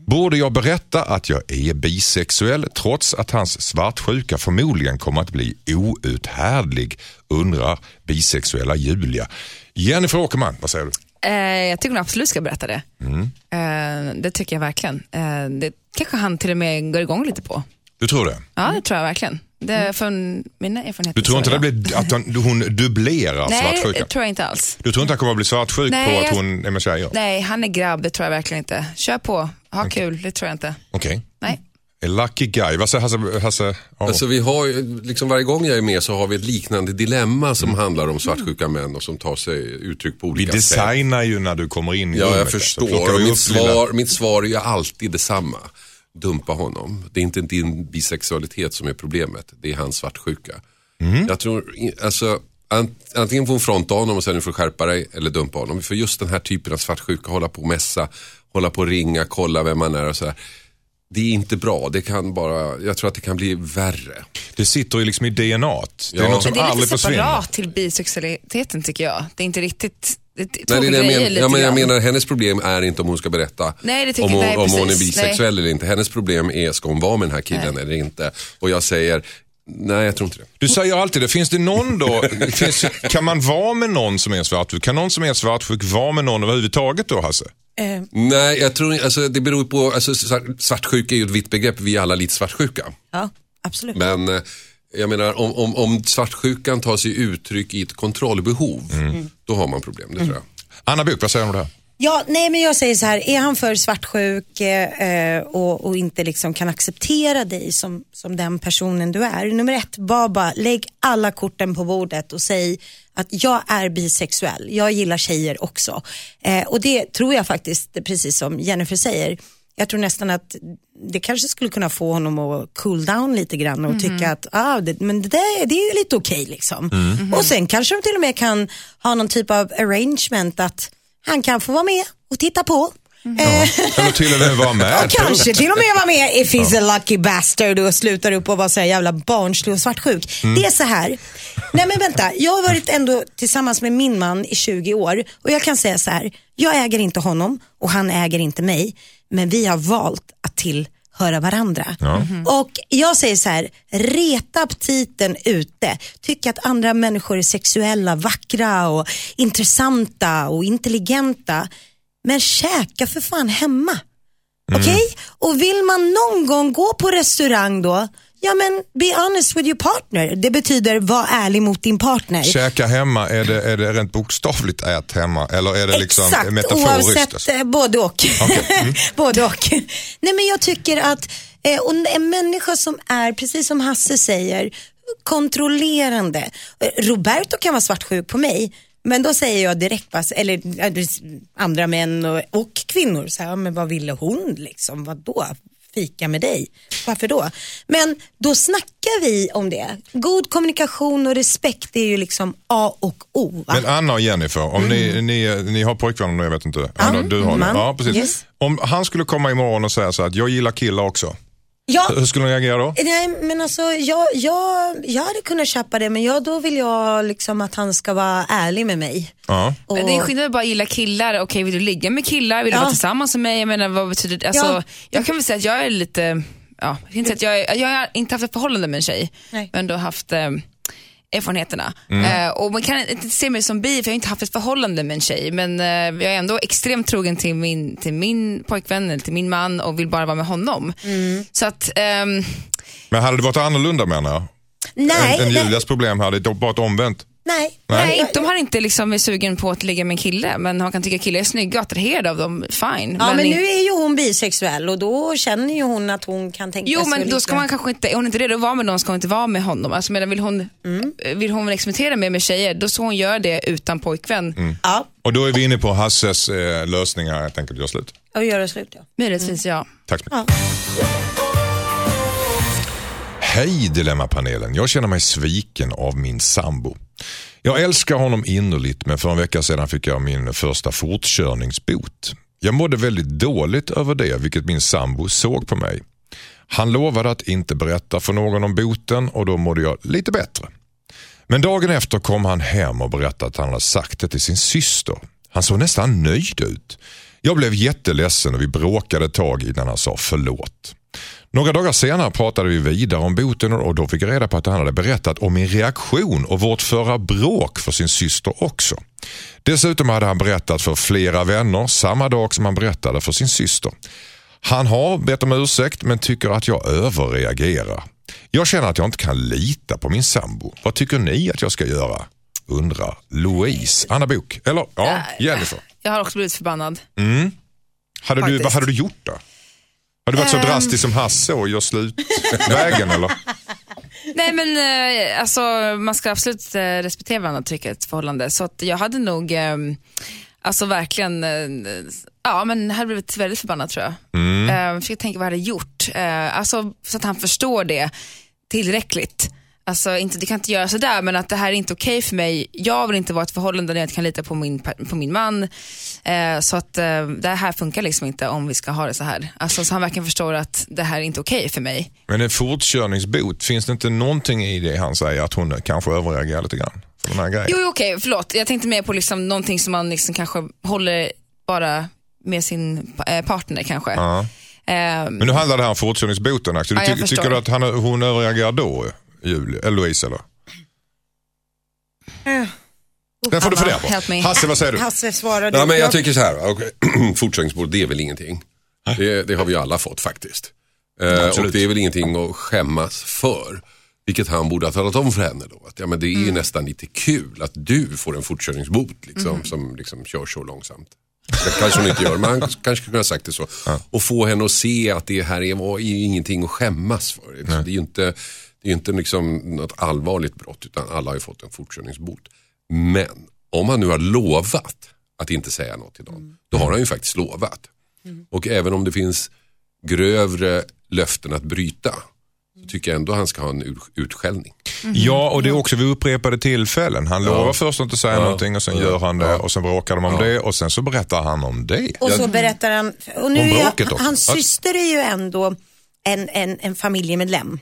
Borde jag berätta att jag är bisexuell trots att hans svartsjuka förmodligen kommer att bli outhärdlig, undrar bisexuella Julia. Jennifer Åkerman, vad säger du? Eh, jag tycker hon absolut ska berätta det. Mm. Eh, det tycker jag verkligen. Eh, det kanske han till och med går igång lite på. Du tror det? Ja, det tror jag verkligen. Det är från mina erfarenheter. Du tror inte så, det ja. blir att hon, hon dubblerar Nej, svartsjukan? det tror jag inte alls. Du tror inte han kommer att bli svartsjuk Nej, på att hon är med tjejer? Nej, han är grabb, det tror jag verkligen inte. Kör på, ha kul, det tror jag inte. Okej. Nej. A Lucky guy. Vad säger Hasse? Alltså vi har liksom varje gång jag är med så har vi ett liknande dilemma som handlar om svartsjuka män och som tar sig uttryck på vi olika sätt. designar ju när du kommer in i Ja, rummet. jag förstår. Och vi mitt, upp lilla- svar, mitt svar är ju alltid detsamma. Dumpa honom. Det är inte din bisexualitet som är problemet. Det är hans svartsjuka. Mhm. Jag tror, alltså, an, antingen får hon fronta honom och sen får du skärpa dig eller dumpa honom. För just den här typen av svartsjuka, hålla på och mässa, hålla på och ringa, kolla vem man är och sådär. Det är inte bra. Det kan bara, jag tror att det kan bli värre. Det sitter ju liksom i DNA. Det är Ja. något som Men det är aldrig lite försvinner. separat till bisexualiteten tycker jag. Det är inte riktigt, det är Nej, det jag, men, ja, men jag menar, hennes problem är inte om hon ska berätta Nej, om, hon, nej, om hon är bisexuell eller inte. Hennes problem är, ska hon vara med den här killen eller inte? Och jag säger, nej jag tror inte det. Du säger alltid det. Finns det någon då, finns, kan man vara med någon som är svartsjuk? Kan någon som är svartsjuk vara med någon överhuvudtaget då Hasse? Eh, Nej, jag tror alltså, det beror på, alltså, svart- svartsjuka är ju ett vitt begrepp, vi är alla lite svartsjuka. ja, absolut. Men eh, jag menar, om, om, om svartsjukan tar sig uttryck i ett kontrollbehov, då har man problem, det tror jag. Anna Bok, vad säger du om det här? Ja, nej men jag säger så här, är han för svartsjuk eh, och, och inte liksom kan acceptera dig som, som den personen du är. Nummer ett, bara, lägg alla korten på bordet och säg att jag är bisexuell, jag gillar tjejer också. Eh, och det tror jag faktiskt, precis som Jennifer säger, jag tror nästan att det kanske skulle kunna få honom att cool down lite grann och tycka att ah, det, men det, där, det är lite okej liksom. Och sen kanske de till och med kan ha någon typ av arrangement att han kan få vara med och titta på. Eller till och med vara med. Ja, kanske till och med vara med if he's a lucky bastard och slutar upp och vara så här jävla barnslig och svartsjuk. Det är så här. Nej men vänta, jag har varit ändå tillsammans med min man i 20 år och jag kan säga så här. Jag äger inte honom och han äger inte mig. Men vi har valt att tillhöra varandra. Och jag säger så här, reta aptiten ute. Tyck att andra människor är sexuella, vackra och intressanta och intelligenta. Men käka för fan hemma. Okej? Och vill man någon gång gå på restaurang då, ja men be honest with your partner. Det betyder var ärlig mot din partner. Käka hemma, är det, är det rent bokstavligt ät hemma eller är det liksom Exakt, metaforiskt? oavsett, alltså? eh, både och. både och. Nej men jag tycker att eh, och en människa som är, precis som Hasse säger, kontrollerande. Eh, Roberto kan vara svartsjuk på mig. Men då säger jag direkt, eller andra män och, och kvinnor, så här, "Ja, men vad ville hon liksom, vad då? Fika med dig, varför då? Men då snackar vi om det. God kommunikation och respekt är ju liksom A och O. Va? Men Anna och Jennifer, om ni, ni, ni har pojkvänner nu, jag vet inte. Anna, du har det. Ja, precis. Yes. Om han skulle komma imorgon och säga så att jag gillar killar också. Ja, Hur skulle ni reagera då? Nej men alltså jag, jag, jag hade kunnat köpa det men jag, då vill jag liksom att han ska vara ärlig med mig. Ja. Och, Men Det är skillnad att bara gilla killar. Okej, vill du ligga med killar? Vill du Ja. vara tillsammans med mig? Jag menar, vad betyder det? Alltså, Ja. Jag kan väl säga att jag är lite, ja, jag, inte att jag, jag har inte haft ett förhållande med en tjej, Nej. men ändå haft eh, erfarenheterna. Mm. Eh, och man kan inte se mig som bi för jag har inte haft ett förhållande med en tjej. Men eh, jag är ändå extremt trogen till min, till min pojkvän eller till min man och vill bara vara med honom. Mm. Så att, ehm, Men hade det varit annorlunda menar jag? nej, en, en nej, Julias problem hade det varit omvänt. Nej. Nej. nej, de har inte liksom är sugen på att ligga med en kille men han kan tycka killar är snygga och attraherad av dem, fine. Ja men in- nu är ju hon bisexuell och då känner ju hon att hon kan tänka Jo sig men att då ska ligga- man kanske inte, är hon inte redo att vara med någon ska hon inte vara med honom. Alltså, medan vill hon, Mm. vill hon experimentera mer med tjejer då ska hon göra det utan pojkvän. Mm. Ja, Och då är vi inne på Hasses eh, lösning här, jag tänker göra slut. och göra slut ja. Möjligtvis ja. Tack så mycket. Hej Dilemmapanelen, jag känner mig sviken av min sambo. Jag älskar honom innerligt men för en vecka sedan fick jag min första fortkörningsbot. Jag mådde väldigt dåligt över det vilket min sambo såg på mig. Han lovade att inte berätta för någon om boten och då mådde jag lite bättre. Men dagen efter kom han hem och berättade att han hade sagt det till sin syster. Han såg nästan nöjd ut. Jag blev jätteledsen och vi bråkade ett tag innan han sa förlåt. Några dagar senare pratade vi vidare om boten och då fick jag reda på att han hade berättat om min reaktion och vårt förra bråk för sin syster också. Dessutom hade han berättat för flera vänner samma dag som han berättade för sin syster. Han har bett om ursäkt men tycker att jag överreagerar. Jag känner att jag inte kan lita på min sambo. Vad tycker ni att jag ska göra? Undrar Louise. Anna Bok. Eller ja, Jennifer. Jag har också blivit förbannad. Hade du, vad hade du gjort då? Hade du varit så drastisk som Hasse och gör slut vägen eller? Nej men eh, alltså man ska absolut eh, respektera varandra tycker jag ett förhållande. Så att jag hade nog, eh, alltså verkligen, eh, ja men hade blivit väldigt förbannad tror jag. Mm. Eh, försöker tänka vad jag hade gjort. Alltså så att han förstår det tillräckligt. Alltså inte, det kan inte göra sådär men att det här är inte okej för mig. Jag vill inte vara ett förhållande där jag inte kan lita på min, på min man. Eh, så att eh, det här funkar liksom inte om vi ska ha det så här. Alltså så han verkligen förstår att det här är inte okej för mig. Men en fortkörningsbot, finns det inte någonting i det han säger att hon kanske överreagerar lite grann? För den här grejen? Jo, okej, förlåt. Jag tänkte mer på liksom någonting som man liksom kanske håller bara med sin eh, partner kanske. Ja. Eh, Men nu handlar det här om fortkörningsboten. Du Ja, tycker du att han, hon överreagerar då, Julie, eller Louise? Eller? Den får du fundera på. Hasse, vad säger du? Hasse svarade. Ja, men jag tycker så här, okay. fortkörningsbord det är väl ingenting. Det, det har vi alla fått faktiskt. Eh, och det är väl ingenting att skämmas för. Vilket han borde ha talat om för henne då. Att, ja, men det är ju nästan lite kul att du får en fortkörningsbot liksom, som liksom kör så långsamt. Det kanske hon inte gör, men han kanske kunde ha sagt det så. Och få henne att se att det här är, var ju ingenting att skämmas för. Det är ju inte, det är inte liksom något allvarligt brott utan alla har ju fått en fortkörningsbot. Men om han nu har lovat att inte säga något till någon, då har han ju faktiskt lovat. Och även om det finns grövre löften att bryta så tycker jag ändå han ska ha en utskällning. Ja, och det är också vid upprepade tillfällen. Han lovar först att inte säga någonting och sen gör han det och sen bråkar de om det och sen så berättar han om det. Och så berättar han, och nu är jag, hans syster är ju ändå en, en, en familjemedlem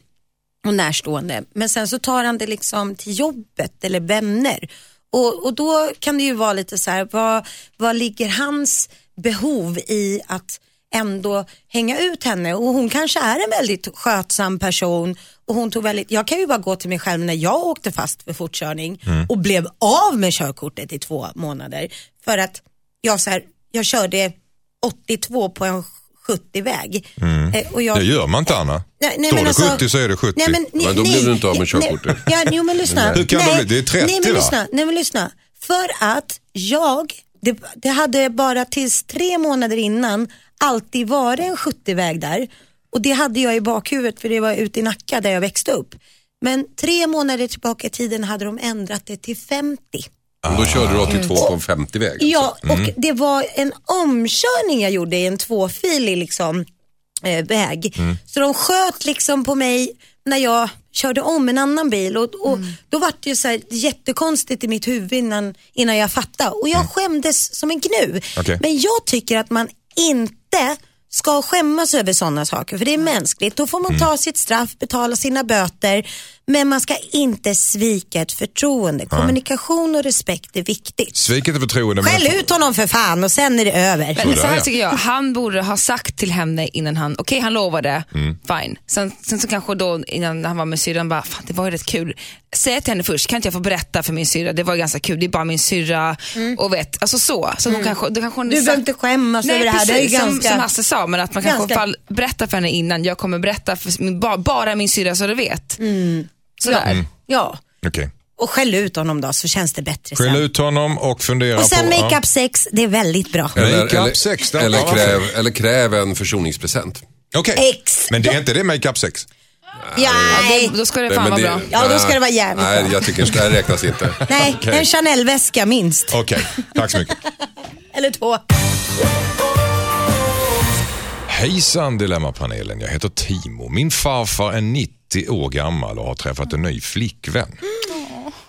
och närstående. Men sen så tar han det liksom till jobbet eller vänner. Och, och då kan det ju vara lite så här, vad, vad ligger hans behov i att ändå hänga ut henne och hon kanske är en väldigt skötsam person och hon tog väldigt, jag kan ju bara gå till mig själv när jag åkte fast för fortkörning och blev av med körkortet i två månader för att jag, så här, jag körde 82 på en 70-väg. Eh, och jag, Det gör man inte Anna. Nej, nej, Står men det alltså- 70 så är det 70. Nej, men, nej, Men då nej, blir du inte av med körkortet. Ja, jo, men lyssna. Hur kan nej? Det är 30, nej, men va? lyssna, nej, men lyssna. För att jag, det, det hade bara tills tre månader innan alltid varit en 70-väg där. Och det hade jag i bakhuvudet för det var ute i Nacka där jag växte upp. Men tre månader tillbaka i tiden hade de ändrat det till 50. Och då körde du 82 på en 50-väg. alltså. Ja, och det var en omkörning jag gjorde i en tvåfilig liksom, eh, väg. Så de sköt liksom på mig när jag körde om en annan bil och, och då var det ju så här jättekonstigt i mitt huvud innan, innan jag fattade och jag skämdes som en gnu. Okej. Men jag tycker att man inte ska skämmas över sådana saker för det är mänskligt. Då får man ta sitt straff, betala sina böter men man ska inte svika ett förtroende. Kommunikation och respekt är viktigt. Sviket är förtroende. men- Skäll ut honom för fan och sen är det över. Men så här tycker jag, han borde ha sagt till henne innan han, okej han lovade, Mm. fine. Sen, sen så kanske då innan han var med syrran bara, fan det var ju rätt kul. Säg till henne först, kan inte jag få berätta för min syrra, det var ganska kul, det är bara min syrra och vet, alltså så. så hon kanske, då kanske hon Mm. Du behöver inte skämmas Nej, över det här. Precis, Det är ju som, ganska... som Hasse sa, men att man kanske Ganska- alla fall berättar för henne innan, jag kommer berätta för min, bara, bara min syrra så du vet. Mm. Sådär. Ja, Okej. och skäll ut honom då så känns det bättre Skäll sen. ut honom och fundera Och sen på... make-up sex, det är väldigt bra. Eller, sex, eller, kräv, eller kräv en försoningspresent. Okej. Ex. Men det är inte det make-up sex? Ja, nej. Då, då ska det Nej, fan vara det- bra. Ja, då ska det vara jävligt Nej, bra. jag tycker det här räknas inte. Nej, Okej. en Chanel-väska minst. Okej, tack så mycket. Eller två. Hejsan Dilemmapanelen, jag heter Timo. Min farfar är 90 år gammal och har träffat en ny flickvän.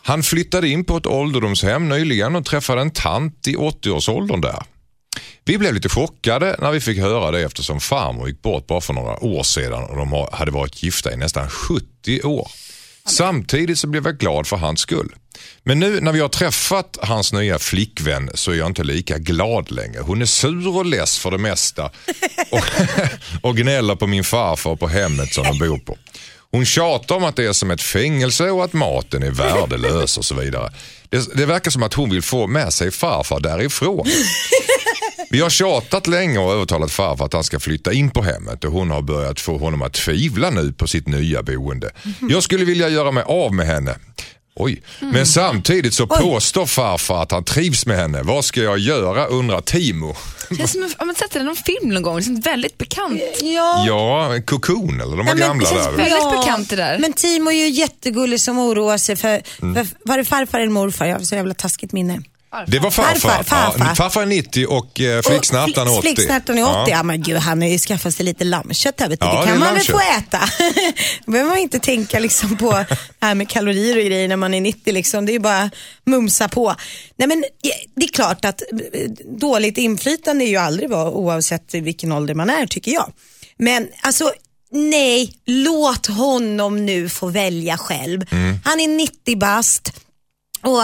Han flyttade in på ett ålderdomshem nyligen och träffade en tant i 80-årsåldern där. Vi blev lite chockade när vi fick höra det eftersom farmor gick bort bara för några år sedan och de hade varit gifta i nästan 70 år. Samtidigt så blev jag glad för hans skull. Men nu när vi har träffat hans nya flickvän så är jag inte lika glad längre. Hon är sur och less för det mesta och, och gnäller på min farfar på hemmet som de bor på. Hon tjatar om att det är som ett fängelse och att maten är värdelös och så vidare. Det, det verkar som att hon vill få med sig farfar därifrån. Vi har tjatat länge och övertalat farfar att han ska flytta in på hemmet och hon har börjat få honom att tvivla nu på sitt nya boende. Jag skulle vilja göra mig av med henne. Oj. Men samtidigt så påstår farfar att han trivs med henne. Vad ska jag göra undrar Timo. Det känns som, har man sett det i någon film någon gång? Det känns väldigt bekant. Ja. Ja, Cocoon eller de här men gamla det känns där. Väldigt bekant det där. Men Timo är ju jättegullig som oroar sig för, Mm. för var det farfar eller morfar? Jag har så jävla taskigt minne. Det var farfar. Farfar, farfar. Ja, farfar är 90 och eh, flicksnärtan är 80. Flicksnärtan är 80. Ja. Ja. men gud, han har ju skaffat sig lite lammkött här. Vet du. Ja, det kan man väl lammkött. få äta. Då behöver man inte tänka liksom på det här med kalorier och grejer när man är 90. Liksom. Det är ju bara mumsa på. Nej, men det är klart att eh, dåligt inflytande är ju aldrig bra oavsett vilken ålder man är tycker jag. Men alltså nej, låt honom nu få välja själv. Mm. Han är 90 bast. Och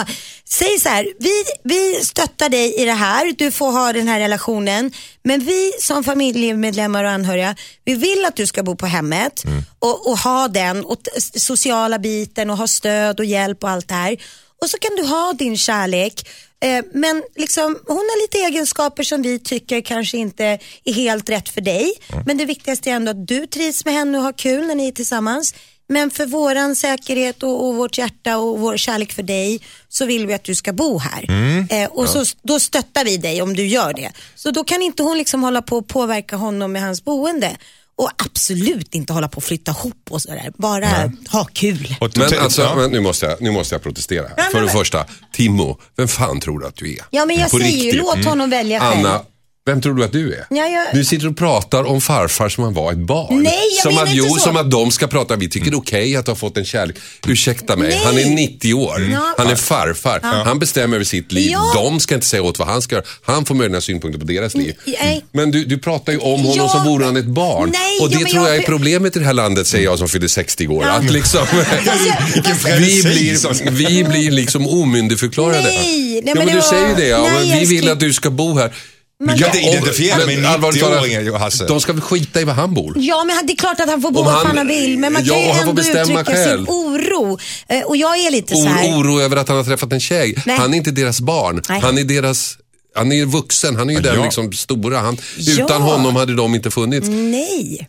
säg så här, vi, vi stöttar dig i det här, du får ha den här relationen. Men vi som familjemedlemmar och anhöriga, vi vill att du ska bo på hemmet och, och ha den och sociala biten och ha stöd och hjälp och allt det här. Och så kan du ha din kärlek. Eh, men liksom, hon har lite egenskaper som vi tycker kanske inte är helt rätt för dig. Men det viktigaste är ändå att du trivs med henne och har kul när ni är tillsammans. Men för våran säkerhet och, och vårt hjärta och vår kärlek för dig så vill vi att du ska bo här. Eh, och så, då stöttar vi dig om du gör det. Så då kan inte hon liksom hålla på och påverka honom med hans boende. Och absolut inte hålla på och flytta ihop och sådär. Bara ha kul. Men alltså, ja. men nu, måste jag, nu måste jag protestera. men För det första, Timo, vem fan tror du att du är? Ja men jag På säger ju, låt honom välja själv. Anna, Vem tror du att du är? Ja, jag- Du sitter och pratar om farfar som han var ett barn. Nej, jag som menar att, inte jo, så. som att de ska prata, vi tycker det är okej att ha fått en kärlek. Ursäkta mig, Nej. han är 90 år. Ja. Han är farfar. Han bestämmer över sitt liv. Ja. De ska inte säga åt vad han ska göra. Han får möjliga synpunkter på deras liv. Nej. Men du, du pratar ju om honom Ja. som vore han ett barn. Nej, och det ja, men tror jag jag- är problemet i det här landet, säger jag som fyller 60 år. Att liksom, Vilken vi, frenesi som- blir, vi blir liksom omyndigförklarade. Nej, nej, ja, men men det du var- säger det. Ja, Nej, men vi vill att du ska bo här. Du kan inte och- identifiera dig men med allvarligt talat, 90-åringen, Hasse. De ska väl skita i var han bor. Ja, men det är klart att han får bo var han- han vill. Men man Ja, kan ju ändå uttrycka själv. sin oro. Eh, Och jag är lite så här. Oro, över att han har träffat en tjej. Nej. Han är inte deras barn. Nej. Han är deras... Han är vuxen, han är ju den ja. liksom stora. Han, Ja. Utan honom hade de inte funnits. Nej.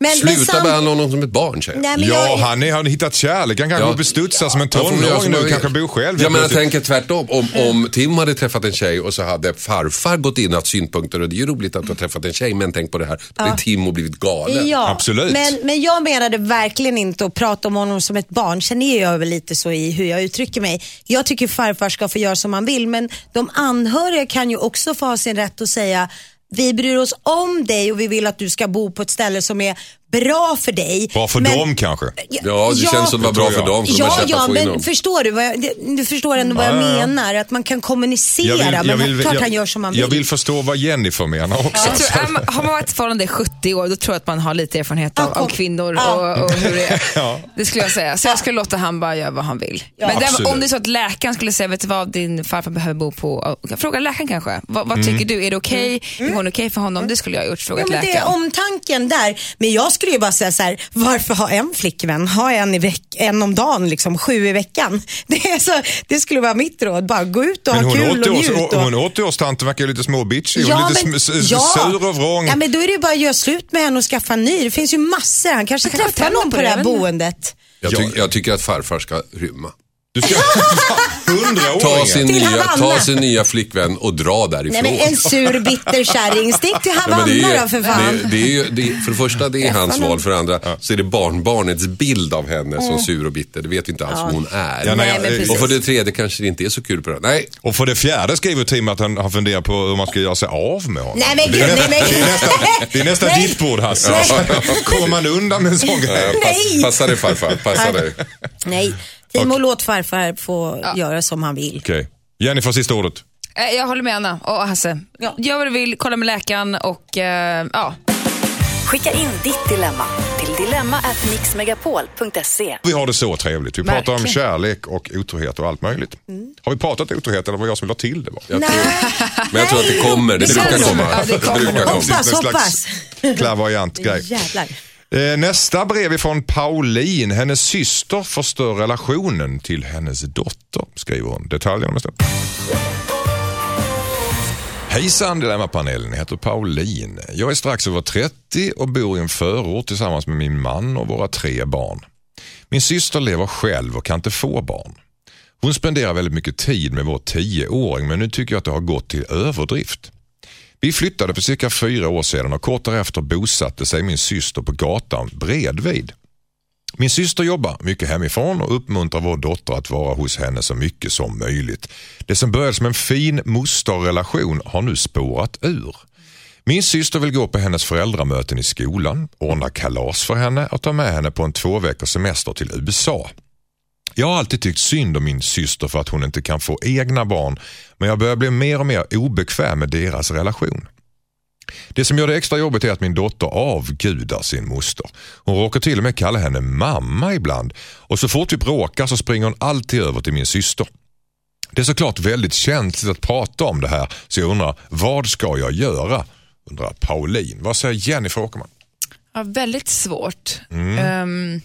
Men, Sluta men sam- behandla honom som ett barn jag. Nej, men Ja, jag, han är, har hittat kärlek. Han kanske Ja. ja. bestudsar som en Han får göra tonåring som nu, vill. kanske bor själv. Ja, men jag helt plötsligt. tänker tvärtom. Om, om Tim hade träffat en tjej och så hade farfar gått in och haft synpunkter och det är ju roligt att du har träffat en tjej men tänk på det här, då är Tim och blivit galen. Ja, Absolut. Men, men jag menade verkligen inte att prata om honom som ett barn. Sen är jag väl lite så i hur jag uttrycker mig. Jag tycker farfar ska få göra som han vill men de anhöriga kan ju också få ha sin rätt att säga vi bryr oss om dig och vi vill att du ska bo på ett ställe som är bra för dig. Bra för Men- dem kanske. Ja, det känns som det var bra för jag. dem. Så de Ja, ja, men dem. förstår du? Vad jag, du förstår ändå vad jag Ja, ja, ja. menar. Att man kan kommunicera. men klart han gör som han vill. Jag vill förstå vad Jennifer menar också. Jag tror, är man- har man varit förhållande i 70 år, då tror jag att man har lite erfarenhet av, Ja, av kvinnor Ja. och, och hur det är. Ja. Det skulle jag säga. Så jag skulle låta han bara göra vad han vill. Men det, om det är så att läkaren skulle säga, vet du vad, din farfar behöver bo på, fråga läkaren kanske. Vad, vad tycker du? Är det okej? Är hon okej för honom? Det skulle jag ha gjort, frågat Ja, men det är läkaren. omtanken där. Men jag skulle ju bara säga så här, varför ha en flickvän? Ha en, i veck- en om dagen, liksom, sju i veckan. Det, är så, det skulle vara mitt råd. Bara gå ut och Men ha kul och 80-års, njut. Och... hon 80-årstanten verkar lite småbitchig. Hon är lite men- s- sur och vrång. Ja, men då är det ju bara att göra slut med henne och skaffa en ny. Det finns ju massor. Han kanske kanske träffar någon på det här boendet. Jag, Ja. tyck, jag tycker att farfar ska rymma. Du ska... Ta sin, nya, ta sin nya flickvän och dra därifrån. Nej, men en sur bitter kärring. Stick till Ja, Havanna men det är, då för fan. det, det är ju, det, för det första det är hans val, för det andra så är det barnbarnets bild av henne som sur och bitter. Det vet vi inte alls vem hon är. Ja, nej, Nej, eh, och för det tredje kanske det inte är så kul på det. Nej, Och för det fjärde skriver Tim att han har funderat på hur man ska göra sig av med honom. Nej, men det, är gud, nästan, nej, men- det är nästan, det är nästan Nej. ditt bord Hasse. Kommer man undan med en sån grej? eh, pass, Nej. passa dig farfar, passa dig. Nej, Timo låt farfar få göra som han vill. Okej. Jennifer, sista ordet. Eh, Jag håller med Anna och Hasse. Ja. Gör vad du vill, kolla med läkaren och eh, ja. Skicka in ditt dilemma till dilemma@mixmegapol.se. Vi har det så trevligt. Vi pratar om Verkligen. kärlek och otrohet och allt möjligt. Har vi pratat otrohet eller var det jag som la till det? Bara? Jag Nej. tror, men jag tror att det kommer. Det Det brukar komma. Ja, det kommer. brukar komma. Hoppas, En slags hoppas. Klaverjant grej. Jävlar. Eh, nästa brev är från Pauline. Hennes syster förstör relationen till hennes dotter, skriver hon. Detaljerna om en stund. Hejsan Dilemmapanelen, jag heter Pauline. Jag är strax över 30 och bor i en förort tillsammans med min man och våra tre barn. Min syster lever själv och kan inte få barn. Hon spenderar väldigt mycket tid med vår tioåring men nu tycker jag att det har gått till överdrift. Vi flyttade för cirka fyra år sedan och kort därefter bosatte sig min syster på gatan bredvid. Min syster jobbar mycket hemifrån och uppmuntrar vår dotter att vara hos henne så mycket som möjligt. Det som började som en fin mosterrelation har nu spårat ur. Min syster vill gå på hennes föräldramöten i skolan, ordna kalas för henne och ta med henne på en två veckors semester till USA. Jag har alltid tyckt synd om min syster för att hon inte kan få egna barn men jag börjar bli mer och mer obekväm med deras relation. Det som gör det extra jobbigt är att min dotter avgudar sin moster. Hon råkar till och med kalla henne mamma ibland och så fort vi bråkar så springer hon alltid över till min syster. Det är såklart väldigt känsligt att prata om det här så jag undrar vad ska jag göra? Undrar Pauline. Vad säger Jennifer Åkerman? Ja, väldigt svårt. Mm. Ehm,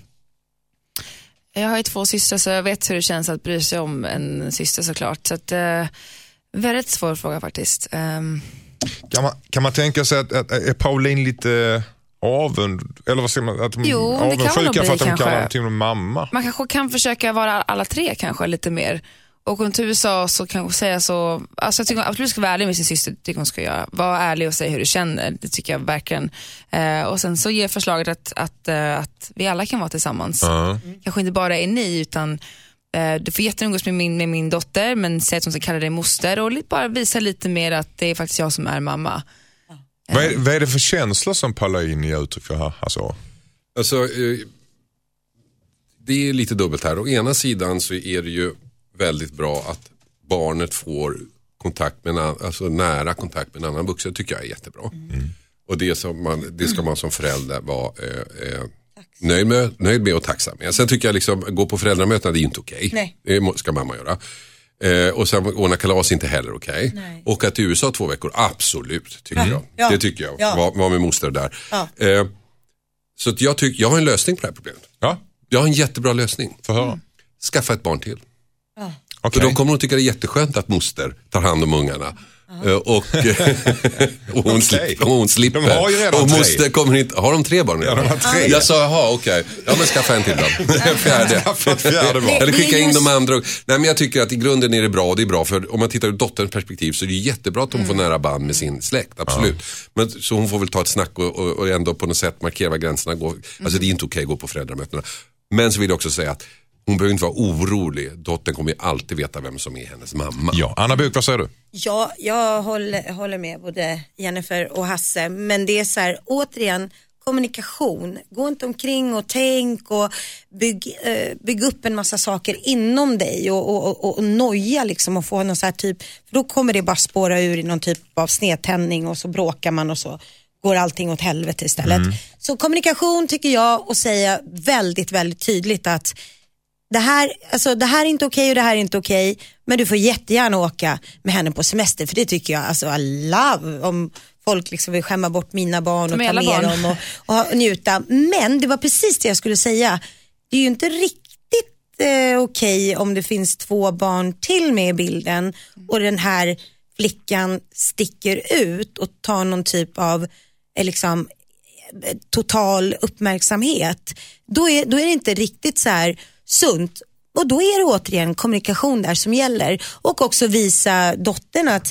jag har ju två systrar så jag vet hur det känns att bry sig om en syster såklart. Så att, uh, väldigt svår fråga faktiskt. Ehm, Kan man, kan man tänka sig att, att är Pauline lite avund, eller vad säger man, att de Jo, avundsjuka för att de kanske. kallar dem till mamma? man kanske kan försöka vara alla tre kanske lite mer. Och om till USA så kanske säga så, alltså jag tycker hon absolut ska vara ärlig med sin syster, tycker hon ska göra. Var ärlig och säga hur du känner, det tycker jag verkligen. Eh, och sen så ge förslaget att, att, eh, att vi alla kan vara tillsammans. Ja. Kanske inte bara är ni utan eh, du får jättegärna umgås med min, med min dotter men säg att hon ska kalla dig moster och bara visa lite mer att det är faktiskt jag som är mamma. Vad är, vad är det för känslor som Paulin ger uttryck för här? Alltså, Alltså, eh, det är lite dubbelt här. Å ena sidan så är det ju väldigt bra att barnet får kontakt med en, alltså nära kontakt med en annan vuxen. Det tycker jag är jättebra. Och det, som man, det ska man som förälder vara eh, eh, nöjd, med, nöjd med och tacksam med. Sen tycker jag liksom, gå på föräldramöten det är inte okej. Nej. Det ska mamma göra. Eh, och sen ordna kalas inte heller okej. Nej. Åka till USA två veckor, absolut. Tycker jag. Ja. Det tycker jag. Ja. Var, var med moster där. Ja. Eh, så att jag, tyck, jag har en lösning på det här problemet. ja, Jag har en jättebra lösning. få höra. Skaffa ett barn till. Okej. För då kommer hon tycka det är jätteskönt att moster tar hand om ungarna. Eh, Och, och hon, slipper, och hon slipper. De har ju redan och tre. moster kommer inte, har de tre barn redan? de har tre. Jag sa, jaha okej, ja men skaffa en till då. Fjärde. Fjärde barn. Eller skicka in de andra. Nej men jag tycker att i grunden är det bra och det är bra för om man tittar ur dotterns perspektiv så är det jättebra att hon får nära band med sin släkt, absolut. Men, så hon får väl ta ett snack och, och, och ändå på något sätt markera var gränserna går. Alltså det är inte okej att gå på föräldramötena. Men så vill jag också säga att hon behöver inte vara orolig. Dottern kommer ju alltid veta vem som är hennes mamma. Ja, Anna Buk, vad säger du? Ja, jag håller, håller med både Jennifer och Hasse. Men det är så här, återigen, kommunikation. Gå inte omkring och tänk och bygg, eh, bygg upp en massa saker inom dig och, och, och, och noja liksom och få någon så här typ, för då kommer det bara spåra ur i någon typ av snedtändning och så bråkar man och så går allting åt helvete istället. Så kommunikation tycker jag och säga väldigt, väldigt tydligt att det här, alltså, det här är inte okej och det här är inte okej. Men du får jättegärna åka med henne på semester för det tycker jag, alltså I love om folk liksom vill skämma bort mina barn och ta med barn. dem och, och njuta. Men det var precis det jag skulle säga. Det är ju inte riktigt eh, okej om det finns två barn till med i bilden och den här flickan sticker ut och tar någon typ av eh, liksom, eh, total uppmärksamhet. Då är, då är det inte riktigt så här sunt. Och då är det återigen kommunikation där som gäller. Och också visa dottern att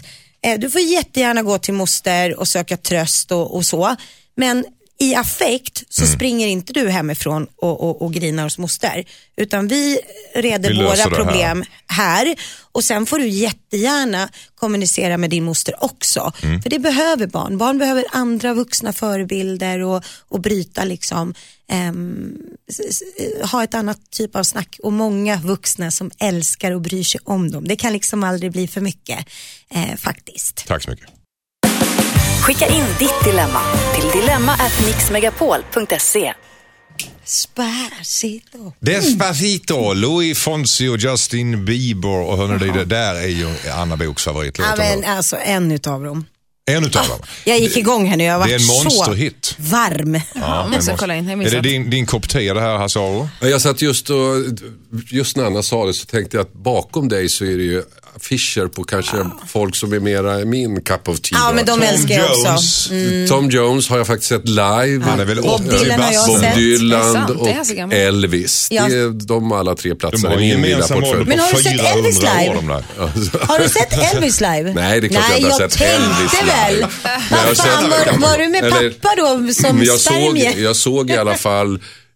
eh, du får jättegärna gå till moster och söka tröst och, och så. Men i affekt så Mm. springer inte du hemifrån och, och, och grinar hos moster. Utan vi reder Vi våra det här. problem här och sen får du jättegärna kommunicera med din moster också. Mm. För det behöver barn. Barn behöver andra vuxna förebilder och, och bryta liksom, s- ha ett annat typ av snack och många vuxna som älskar och bryr sig om dem. Det kan liksom aldrig bli för mycket eh, faktiskt. Tack så mycket. Skicka in ditt dilemma till dilemma@mixmegapol.se. Spacito. Despacito, Louis Fonsi och Justin Bieber och hörni, det där är ju Anna Boks favoritlåt. Ja, men alltså en utav dem. En utav dem. Jag gick igång här nu, jag har Det är varit en så monsterhit. varm. Ja, måste jag kolla in. Jag Är det din, din kopp te det här Hasse Aro? Ja, Jag satt just och, just när Anna sa det så tänkte jag att bakom dig så är det ju affischer på kanske folk som är mera min cup of tea. Ja, men de älskar jag också. Jones. Tom Jones har jag faktiskt sett live. Han är väl Bob 80 Dylan har jag bast. Bob sett. Det Dylan sant? och Det är så gammal. Elvis. Ja. Det är de alla tre De platserna har i en min lilla gemensam ålder portfölj. Men har du sett 400 Elvis live? år de där. Har du sett Elvis live? Nej, det är klart jag inte har sett Elvis tänkte väl. Vad fan, var, var du med pappa då som jag, såg, jag såg i alla fall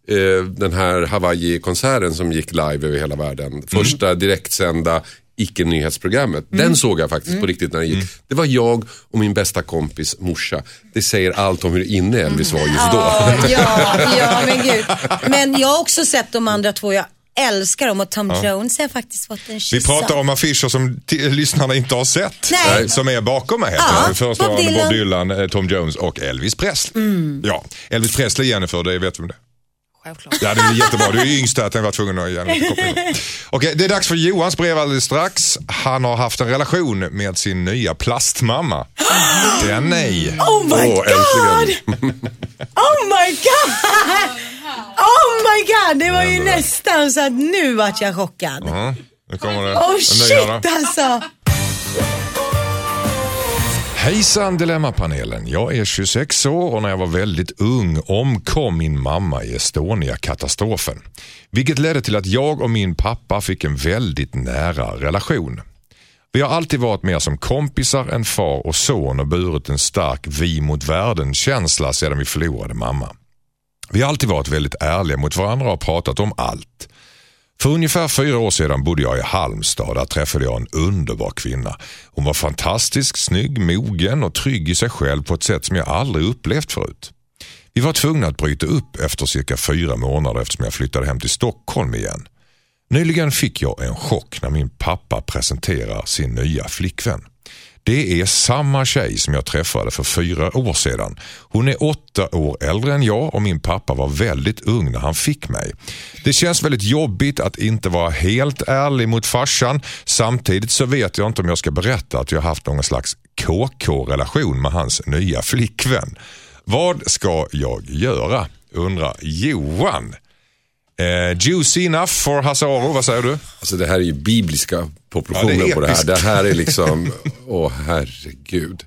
eh, den här Hawaii-konserten som gick live över hela världen. Första direktsända icke-nyhetsprogrammet. Den såg jag faktiskt på riktigt när den gick. Det var jag och min bästa kompis morsa. Det säger allt om hur inne Elvis var just då. Ja, ja, ja, men gud. Men jag har också sett de andra två. Jag älskar dem och Tom Jones har faktiskt fått en kyss Vi pratar om affischer som lyssnarna inte har sett. Nej. Som är bakom mig. Ja, Ja, Först Bob Dylan. Bob Dylan, eh, Tom Jones och Elvis Presley. Ja, Elvis Presley Jennifer, det vet vem det är. Självklart. Ja, det är jättebra. Du är yngst här, att jag var tvungen att koppling. Okej, det är dags för Johans brev alldeles strax. Han har haft en relation med sin nya plastmamma. Ja, nej. Oh my Åh, god! äntligen. Oh my god! Oh my god! Det var ju nästan så att nu vart jag chockad. Ja, nu kommer det Oh shit alltså! Hejsan Dilemmapanelen. Jag är 26 år och när jag var väldigt ung omkom min mamma i Estonia-katastrofen. Vilket ledde till att jag och min pappa fick en väldigt nära relation. Vi har alltid varit mer som kompisar än far och son och burit en stark vi mot världen-känsla sedan vi förlorade mamma. Vi har alltid varit väldigt ärliga mot varandra och pratat om allt. För ungefär fyra år sedan bodde jag i Halmstad. Där träffade jag en underbar kvinna. Hon var fantastisk, snygg, mogen och trygg i sig själv på ett sätt som jag aldrig upplevt förut. Vi var tvungna att bryta upp efter cirka fyra månader eftersom jag flyttade hem till Stockholm igen. Nyligen fick jag en chock när min pappa presenterar sin nya flickvän. Det är samma tjej som jag träffade för fyra år sedan. Hon är åtta år äldre än jag och min pappa var väldigt ung när han fick mig. Det känns väldigt jobbigt att inte vara helt ärlig mot farsan. Samtidigt så vet jag inte om jag ska berätta att jag haft någon slags KK-relation med hans nya flickvän. Vad ska jag göra? undrar Johan. Eh, juicy enough for Hasse Aro, vad säger du? Alltså det här är ju bibliska proportioner Ja, det på det här. Det här är liksom, åh herregud.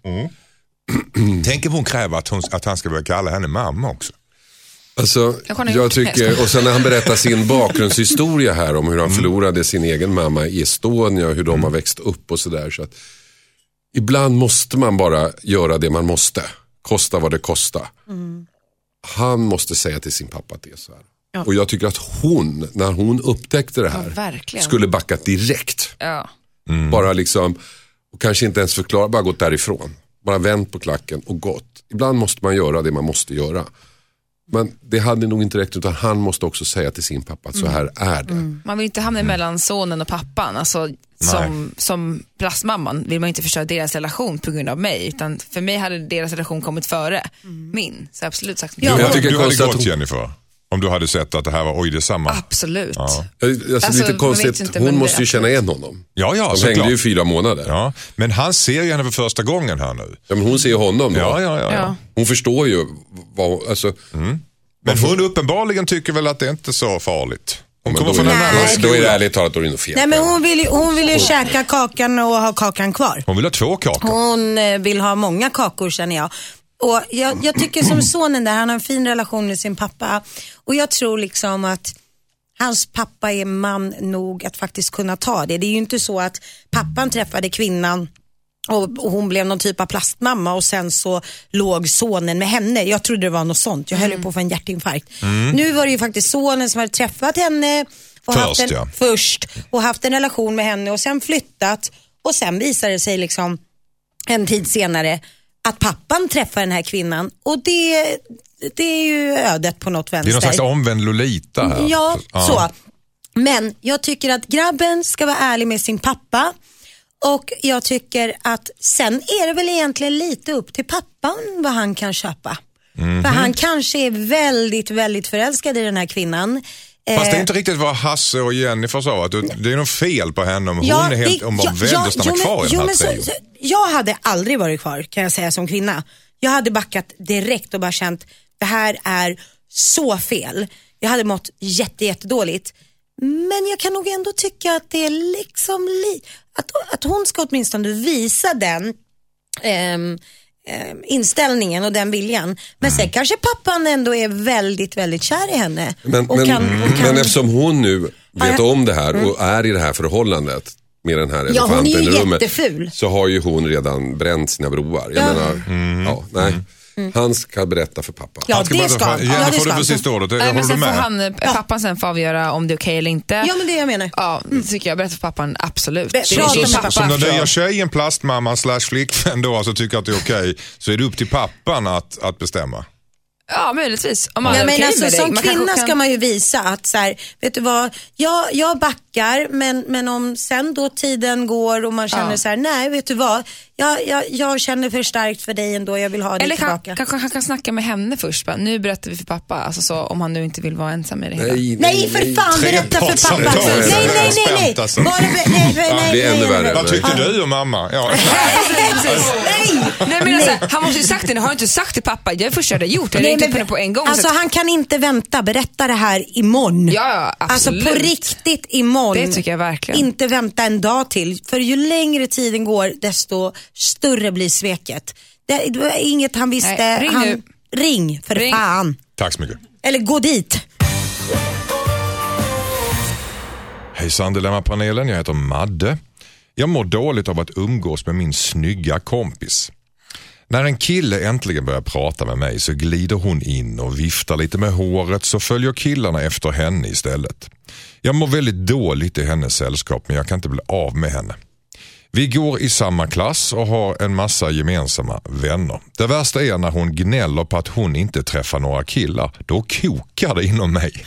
Tänk om hon kräver att, hon, att han ska börja kalla henne mamma också. Alltså, jag tycker, och sen när han berättar sin bakgrundshistoria här om hur han förlorade sin egen mamma i Estonia, hur de har växt upp och sådär. Så att, ibland måste man bara göra det man måste, kosta vad det kostar. Han måste säga till sin pappa att det är så här. Och jag tycker att hon, när hon upptäckte det här, Ja, skulle backat direkt. Ja. Bara liksom, och kanske inte ens förklara, bara gått därifrån. Bara vänt på klacken och gått. Ibland måste man göra det man måste göra. Men det hade nog inte räckt utan han måste också säga till sin pappa att så här är det. Man vill inte hamna mellan sonen och pappan. Alltså, som, som plastmamman vill man inte förstöra deras relation på grund av mig. Utan för mig hade deras relation kommit före min. Så absolut sagt Ja, Du, jag tycker du hade konstigt att gått hon- Jennifer. Om du hade sett att det här var, oj det är samma. Absolut. Ja. Alltså, Alltså, lite konstigt, inte, hon måste ju känna igen honom. Ja, ja, De såklart. hängde ju fyra månader. Ja. Ja, men han ser ju henne för första gången här nu. men hon ser ju honom då. Ja, ja, ja. ja. Ja. Hon förstår ju vad, alltså, Men hon uppenbarligen tycker väl att det inte är så farligt. Hon men kommer då, från en är, annan Nej, då är det skola. ärligt talat då är det nog fel. Nej men hon vill ju, hon vill ju käka kakan och ha kakan kvar. Hon vill ha två kakor. Hon eh, vill ha många kakor känner jag. Och jag, jag tycker som sonen där, han har en fin relation med sin pappa. Och jag tror liksom att hans pappa är man nog att faktiskt kunna ta det. Det är ju inte så att pappan träffade kvinnan och hon blev någon typ av plastmamma och sen så låg sonen med henne. Jag trodde det var något sånt. Jag höll ju på att få en hjärtinfarkt. Nu var det ju faktiskt sonen som hade träffat henne och Först, haft en, ja. först och haft en relation med henne och sen flyttat och sen visade det sig liksom en tid senare att pappan träffar den här kvinnan och det, det är ju ödet på något Det är vänster. någon slags omvänd Lolita här. Ja, så. Men jag tycker att grabben ska vara ärlig med sin pappa och jag tycker att sen är det väl egentligen lite upp till pappan vad han kan köpa. Mhm. För han kanske är väldigt, väldigt förälskad i den här kvinnan. Fast det är Eh, inte riktigt vad Hasse och Jennifer sa. Att det är något fel på henne. om Hon Ja, är helt, var ja, ja, att stanna jo, kvar i den här så- Jag hade aldrig varit kvar kan jag säga som kvinna. Jag hade backat direkt och bara känt det här är så fel. Jag hade mått jätte, jättedåligt. Men jag kan nog ändå tycka att det är liksom li- att, att hon ska åtminstone visa den ehm, ehm, inställningen och den viljan. Men sen kanske pappan ändå är väldigt, väldigt kär i henne. Men, och men, kan, och kan, men eftersom hon nu vet om det här och är i det här förhållandet med den här Ja, hon är elefanten ju i rummet. jätteful. Så har ju hon redan bränt sina broar. Jag Ja. menar, ja, nej. Han ska berätta för pappa. Ja, Han ska det ska han. Ja, Jennifer, det får ska du för sista ordet. Nej, Håller men du sen får med? han, eh, pappan sen få avgöra om det är okej eller inte. Ja, men det jag menar. Ja, det tycker jag. Berätta för pappan, absolut. Be- din med pappa. Som den nya tjejen, plastmamman slash flickvän då, alltså tycker att det är okej, så är det upp till pappan att, att bestämma. Ja, möjligtvis. Om man Ja, men okej alltså, som Man kvinna kan- ska man ju visa att så här, vet du vad, jag, jag backar men, men om sen då tiden går och man känner Ja. så här, nej vet du vad, jag, jag, jag känner för starkt för dig ändå, jag vill ha dig Eller tillbaka. kanske han kan snacka med henne först. Bara, nu berättar vi för pappa, alltså så, om han nu inte vill vara ensam i det hela. Nej, Nej för fan, berätta för pappa. Nej, nej, nej, nej. Alltså. Bara, be- nej, nej, nej, det är ännu nej, värre. nej. Vad tyckte du om mamma? Ja. Nej! Nej men alltså, han måste ju sagt det, har du inte sagt till pappa. Det är det första jag hade gjort. Jag Nej, ringde upp henne på en gång. Alltså han kan inte vänta, berätta det här imorgon. Ja, ja, Alltså absolut. på riktigt imorgon. Det tycker jag verkligen. Inte vänta en dag till. För ju längre tiden går desto större blir sveket. Det, det var inget han visste. Nej, ring han, nu. Ring för Ring. fan. Tack så mycket. Eller gå dit. Hejsan Dilemmapanelen, jag heter Madde. Jag mår dåligt av att umgås med min snygga kompis. När en kille äntligen börjar prata med mig så glider hon in och viftar lite med håret så följer killarna efter henne istället. Jag mår väldigt dåligt i hennes sällskap men jag kan inte bli av med henne. Vi går i samma klass och har en massa gemensamma vänner. Det värsta är när hon gnäller på att hon inte träffar några killar. Då kokar det inom mig.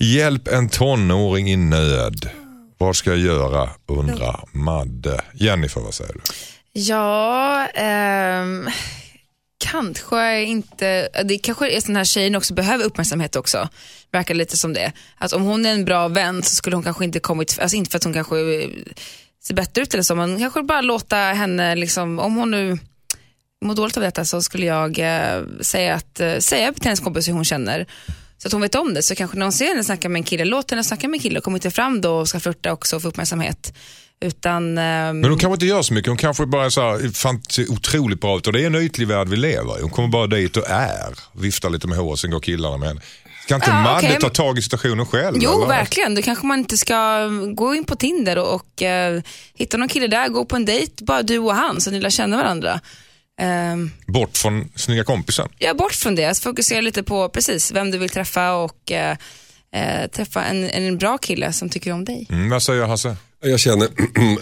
Hjälp en tonåring i nöd. Vad ska jag göra undrar Madde. Jennifer, vad säger du? Ja, ehm, kanske inte. Det kanske är sån här tjejen också behöver uppmärksamhet också. Verkar lite som det. Att om hon är en bra vän så skulle hon kanske inte kommit, alltså inte för att hon kanske ser bättre ut eller så, men kanske bara låta henne, liksom, om hon nu mår dåligt av detta så skulle jag eh, säga, att, eh, säga till hennes kompis hur hon känner. Så att hon vet om det. Så kanske när hon ser henne snacka med en kille, låt henne snacka med en kille och kom inte fram då och ska flirta också och få uppmärksamhet. Utan, ehm, Men hon kanske inte gör så mycket. Hon kanske bara är så här, fan, ser otroligt bra ut och det är en ytlig värld vi lever i. Hon kommer bara dit och är, viftar lite med håret, sen går killarna med henne. Ska inte Ja, Madde okej, ta tag i situationen själv? Jo, eller? verkligen. Då kanske man inte ska gå in på Tinder och, och eh, hitta någon kille där, gå på en dejt, bara du och han, så ni lär känna varandra. Ehm, Bort från snygga kompisen. ja, bort från det. Fokusera lite på precis vem du vill träffa och eh, eh, träffa en, en bra kille som tycker om dig. Mm, vad säger Hasse? Jag känner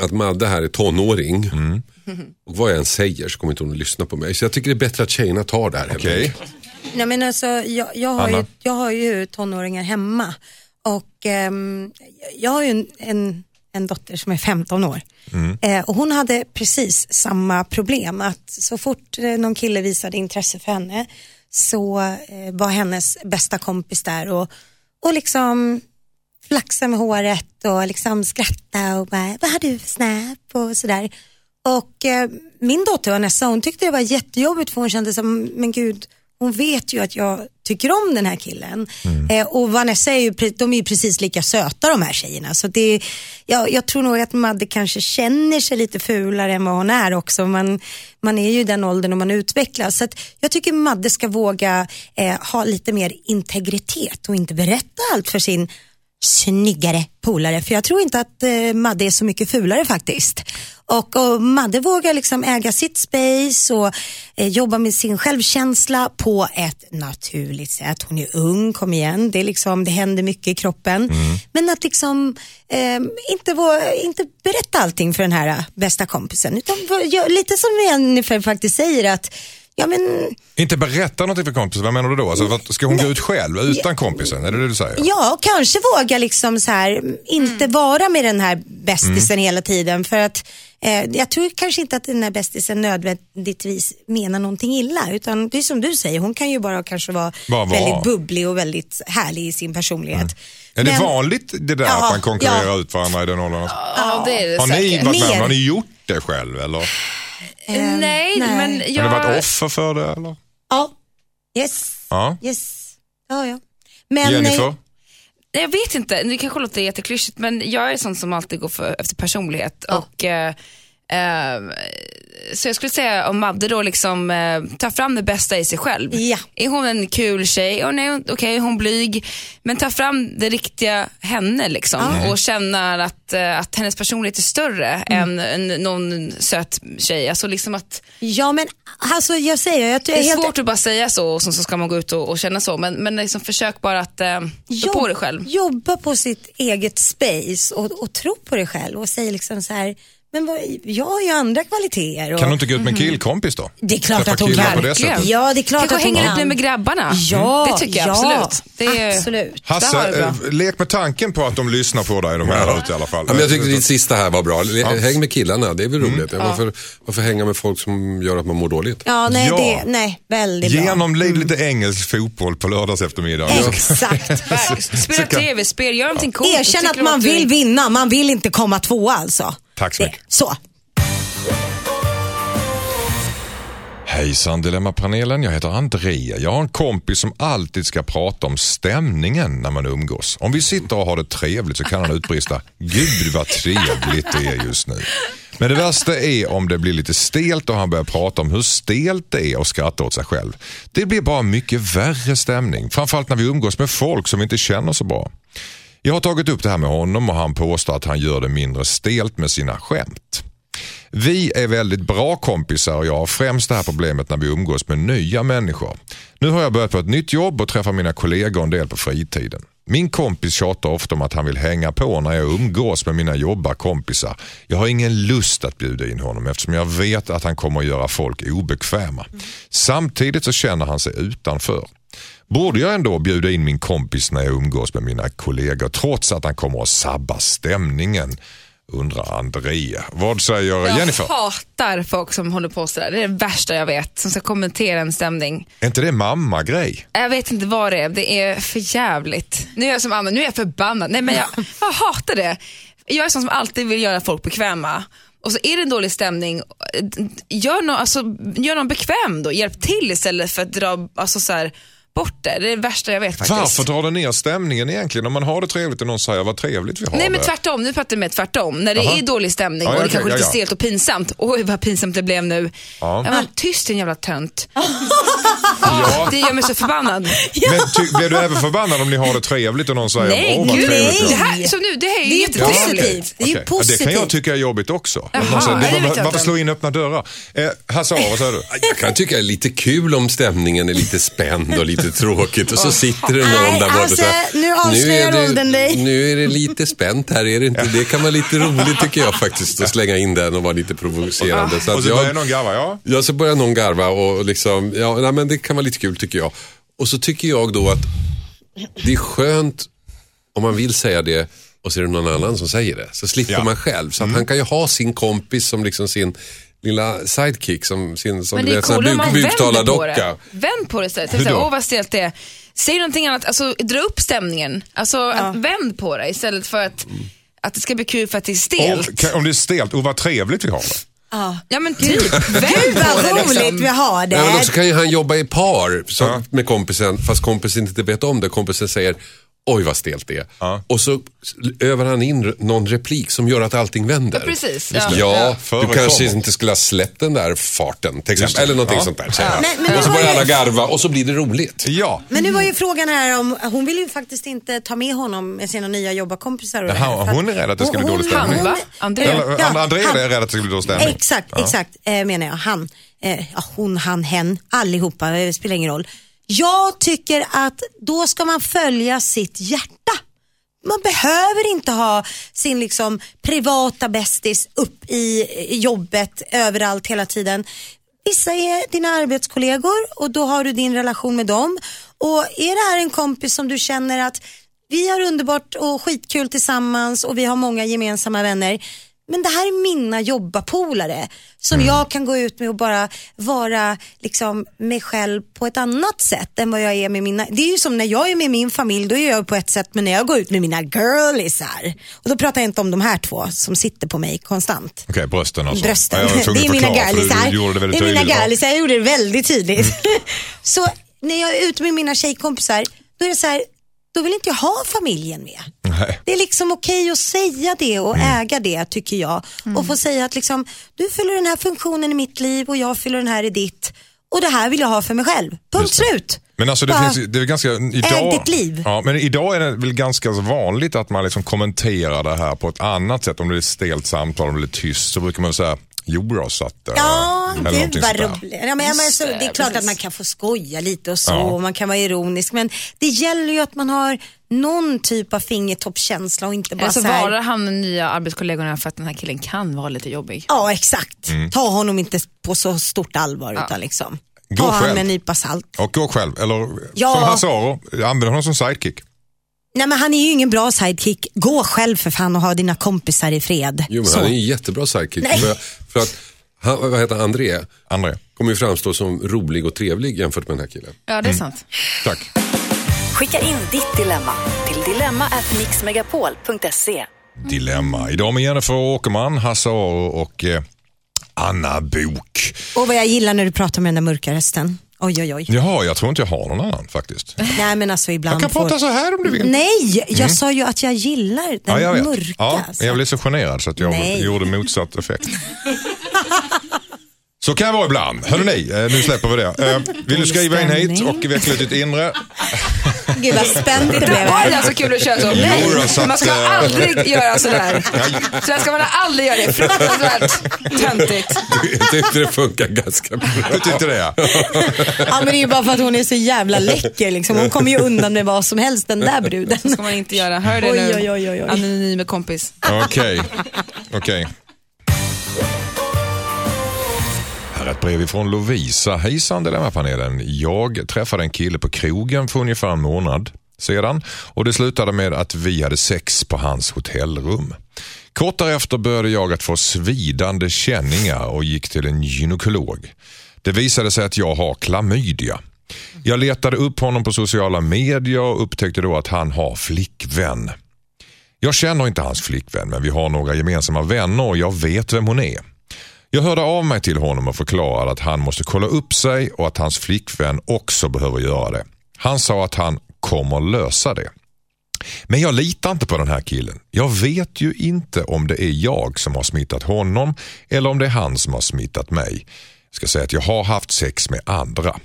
att Madde här är tonåring. Mm. Och vad jag än säger så kommer inte hon att lyssna på mig. Så jag tycker det är bättre att tjejerna tar det här. enkelt. Nej, men alltså, jag, jag, har Anna? ju, jag har ju tonåringar hemma och ehm, jag har ju en, en, en dotter som är 15 år. Eh, och hon hade precis samma problem att så fort eh, någon kille visade intresse för henne så eh, var hennes bästa kompis där och, och liksom flaxa med håret och liksom skratta och bara, vad har du för snap och sådär. Och eh, min dotter Vanessa hon tyckte det var jättejobbigt för hon kände som, men gud, hon vet ju att jag tycker om den här killen. Eh, och Vanessa är ju, de är ju precis lika söta de här tjejerna. Så det, jag, jag tror nog att Madde kanske känner sig lite fulare än vad hon är också. Man, man är ju i den åldern och man utvecklas. Så jag tycker Madde ska våga eh, ha lite mer integritet och inte berätta allt för sin snyggare polare. För jag tror inte att eh, Madde är så mycket fulare faktiskt. Och, och Madde vågar liksom äga sitt space och eh, jobba med sin självkänsla på ett naturligt sätt. Hon är ung, kom igen, det, är liksom, det händer mycket i kroppen. Men att liksom eh, inte, vå- inte berätta allting för den här eh, bästa kompisen. Utan lite som Jennifer faktiskt säger att Ja, men, Inte berätta någonting för kompisen, vad menar du då? Alltså, vad- ska hon gå ut själv utan kompisen? Är det det du säger? Ja, och kanske våga liksom så här, inte vara med den här bästisen hela tiden. För att eh, jag tror kanske inte att den här bästisen nödvändigtvis menar någonting illa. Utan det är som du säger, hon kan ju bara kanske vara Bara väldigt bubblig och väldigt härlig i sin personlighet. Är det Men- vanligt det där Ja, att man konkurrerar ja. ut varandra i den åldern? Ja, det är det Har ni säkert. varit med Mer. det? Har ni gjort det själv? Eller? Har nej, nej. men jag... varit offer för det? Eller? Ja, yes, Ja. yes. Ja, ja. Men, Jennifer? Jag vet inte, det kanske låter jätteklyschigt men jag är sån som alltid går för, efter personlighet. Och, eh, eh, så jag skulle säga om Madde då liksom eh, tar fram det bästa i sig själv. Ja. Är hon en kul tjej? Oh, nej, okej, är hon blyg? Men ta fram det riktiga henne liksom och känna att, eh, att hennes personlighet är större än, än någon söt tjej. Alltså liksom att, ja, men alltså jag säger, jag, det jag är är helt svårt att bara säga så och så, så ska man gå ut och, och känna så men, men liksom försök bara att eh, stå på dig själv. Jobba på sitt eget space och, och tro på dig själv och säga liksom så här, men vad, jag har ju andra kvaliteter. Och, Kan du inte gå ut med en killkompis då? Det är klart Träffa att hon kan. på det sättet? Ja, det är klart Kanske att hon hänga kan. lite med grabbarna. Ja, det tycker jag ja, absolut. Det är, absolut. Hasse, eh, lek med tanken på att de lyssnar på dig, de här ute i alla fall. Ja, men jag tyckte ditt sista här var bra. Häng med killarna, det är väl Mm. roligt. Varför, varför hänga med folk som gör att man mår dåligt? Ja, nej, Ja. Det, nej väldigt bra. Genomliv lite engelsk fotboll på lördags eftermiddag. Exakt. Spela tv-spel, gör någonting coolt. Erkänn att man vill vinna, man vill inte komma tvåa alltså. Tack så Det- mycket. Så. Hejsan Dilemmapanelen, jag heter Andrea. Jag har en kompis som alltid ska prata om stämningen när man umgås. Om vi sitter och har det trevligt så kan han utbrista Gud vad trevligt det är just nu. Men det värsta är om det blir lite stelt och han börjar prata om hur stelt det är och skratta åt sig själv. Det blir bara mycket värre stämning, framförallt när vi umgås med folk som vi inte känner så bra. Jag har tagit upp det här med honom och han påstår att han gör det mindre stelt med sina skämt. Vi är väldigt bra kompisar och jag har främst det här problemet när vi umgås med nya människor. Nu har jag börjat på ett nytt jobb och träffar mina kollegor en del på fritiden. Min kompis tjatar ofta om att han vill hänga på när jag umgås med mina jobbarkompisar. Jag har ingen lust att bjuda in honom eftersom jag vet att han kommer att göra folk obekväma. Samtidigt så känner han sig utanför. Borde jag ändå bjuda in min kompis när jag umgås med mina kollegor trots att han kommer att sabba stämningen? Undrar André. Vad säger Jennifer? Jag hatar folk som håller på sådär. Det är det värsta jag vet. Som ska kommentera en stämning. Är inte det mamma-grej? Jag vet inte vad det är. Det är för jävligt. Nu är jag som Anna, nu är jag förbannad. Nej men jag, jag hatar det. Jag är sån som alltid vill göra folk bekväma. Och så är det en dålig stämning, gör någon, alltså, gör någon bekväm då. Hjälp till istället för att dra, alltså så här, bort det. Det är det värsta jag vet faktiskt. Varför drar det ner stämningen egentligen? Om man har det trevligt och någon säger vad trevligt vi har Nej men det. tvärtom, nu pratar jag med tvärtom. När det Jaha. är dålig stämning Ja, och det okej, kanske är ja, lite ja. stelt och pinsamt. Oj vad pinsamt det blev nu. Ja. Ja. men, tyst din jävla tönt. Ja. Det gör mig så förbannad. Men ty, blir du även förbannad om ni har det trevligt och någon säger Nej, åh vad gud, trevligt vi det här, så nu, det här är ju Det är ju jättetrevligt. positivt. Det är ju Okej. Ja, Det kan jag positivt. tycka är jobbigt också. Någon säger, nej, det vet varför inte. slå in öppna dörrar? Eh, Hasse, vad säger du? Jag kan tycka det är lite kul om stämningen är lite spänd och lite tråkigt och så sitter det någon där borta alltså, säger nu avslöjar är det- åldern dig." Nu är det lite spänt här, är det inte? Det kan vara lite roligt tycker jag faktiskt att slänga in den och vara lite provocerande. Så Och så jag- börjar någon garva, ja. Ja, så börjar någon garva och liksom, ja, nej, men det kan vara lite kul tycker jag. Och så tycker jag då att det är skönt om man vill säga det och så är det någon annan som säger det. Så slipper Ja. Mm. man själv. Så att han kan ju ha sin kompis som liksom sin lilla sidekick, som sin som Men du det är buk, det. Vänd på det istället. Åh vad stelt det är. Säg någonting annat, alltså dra upp stämningen. Alltså att vänd på det istället för att, att det ska bli kul för att det är stelt. Och, om det är stelt, och vad trevligt vi har det. Ja men typ, Gud vad roligt vi liksom. har det. Ja, men också kan ju han jobba i par så, Ja. med kompisen, fast kompisen inte vet om det. Kompisen säger, oj vad stelt det är. Ja. Och så övar han in någon replik som gör att allting vänder. Ja, precis. Ja, Ja. du kanske inte skulle ha släppt den där farten, till exempel. Eller någonting Ja. sånt där. han. Men- men och så var börjar alla garva och så blir det roligt. Ja. Men nu var ju frågan här om, hon vill ju faktiskt inte ta med honom med sina nya jobbarkompisar. Och Jaha, hon är rädd att det ska bli dålig stämning. Han, va? André? Eller, Ja, André är rädd att det ska bli dålig stämning. Exakt, Ja. exakt eh, menar jag. Han, eh, hon, han, hen, allihopa, det spelar ingen roll. Jag tycker att då ska man följa sitt hjärta. Man behöver inte ha sin liksom privata bästis upp i i jobbet överallt hela tiden. Vissa är dina arbetskollegor och då har du din relation med dem. Och är det här en kompis som du känner att vi har underbart och skitkul tillsammans och vi har många gemensamma vänner. Men det här är mina jobbarpolare som Mm. jag kan gå ut med och bara vara liksom mig själv på ett annat sätt än vad jag är med mina. Det är ju som när jag är med min familj, då är jag på ett sätt men när jag går ut med mina girlisar. Och då pratar jag inte om de här två som sitter på mig konstant. Okej, brösten alltså. Brösten. Ja, det är mina gjorde det det är mina. Mm. gallisar, jag gjorde det väldigt tydligt. så när jag är ute med mina tjejkompisar, då är det så här, då vill inte jag ha familjen med. Nej. Det är liksom okej att säga det och Mm. äga det tycker jag. Och få säga att liksom, du fyller den här funktionen i mitt liv och jag fyller den här i ditt. Och det här vill jag ha för mig själv. Punkt slut. Men alltså det, Bara finns, det är ganska... Idag, ditt liv. Ja, men idag är det väl ganska vanligt att man liksom kommenterar det här på ett annat sätt. Om det är ett stelt samtal, om det är tyst så brukar man säga Jo då, så att... Ja, eller gud vad roligt. Ja, men, ja, men, så, det är klart precis. att man kan få skoja lite och så Ja. och man kan vara ironisk men det gäller ju att man har någon typ av fingertoppskänsla och inte bara Alltså så här. varar han de nya arbetskollegorna för att den här killen kan vara lite jobbig. Ja, exakt. Mm. Ta honom inte på så stort allvar utan liksom. Gå Ta han själv. med en nypa salt. Och gå själv, eller Ja. som Hasse Aro, använd honom som sidekick. Nej men han är ju ingen bra sidekick. Gå själv för fan och ha dina kompisar i fred. Jo, men Så. han är en jättebra sidekick. Nej. För, för att, han, vad heter han? André? André, Kommer ju framstå som rolig och trevlig jämfört med den här killen. Ja det är sant. tack. Skicka in ditt dilemma till dilemma@mixmegapol.se. Dilemma. Idag med Jennifer Åkerman, Hasse Aro och eh, Anna Bok. Och vad jag gillar när du pratar med den där mörka rösten. Oj oj oj. Jaha, jag tror inte jag har någon annan faktiskt. Nej men alltså ibland Jag kan prata så här om du vill. Nej, jag sa ju att jag gillar den Ja, jag mörka. Ja, jag blev så generad så att jag Nej. gjorde motsatt effekt. Så kan jag vara ibland. Hörrni, eh, nu släpper vi det. Eh, Vill du skriva in hit och veckla ditt inre? Gud vad spänt det blev Var det där så kul att köra så? Nej, så man ska eh, aldrig göra sådär. Sådär ska man aldrig göra. Det är fruktansvärt töntigt. Jag tyckte det funkar ganska bra. Du tyckte det ja. Ja men det är ju bara för att hon är så jävla läcker liksom. Hon kommer ju undan med vad som helst den där bruden. Så ska man inte göra. Hör det Oj, nu, oj, oj, oj, oj. anonyme kompis. Okej. Okej. Här ett brev ifrån Lovisa. Hejsan Dilemmapanelen. Jag träffade en kille på krogen för ungefär en månad sedan och det slutade med att vi hade sex på hans hotellrum. Kort därefter började jag att få svidande känningar och gick till en gynekolog. Det visade sig att jag har klamydia. Jag letade upp honom på sociala medier och upptäckte då att han har flickvän. Jag känner inte hans flickvän men vi har några gemensamma vänner och jag vet vem hon är. Jag hörde av mig till honom och förklarade att han måste kolla upp sig och att hans flickvän också behöver göra det. Han sa att han kommer lösa det. Men jag litar inte på den här killen. Jag vet ju inte om det är jag som har smittat honom eller om det är han som har smittat mig. Jag ska säga att jag har haft sex med andra.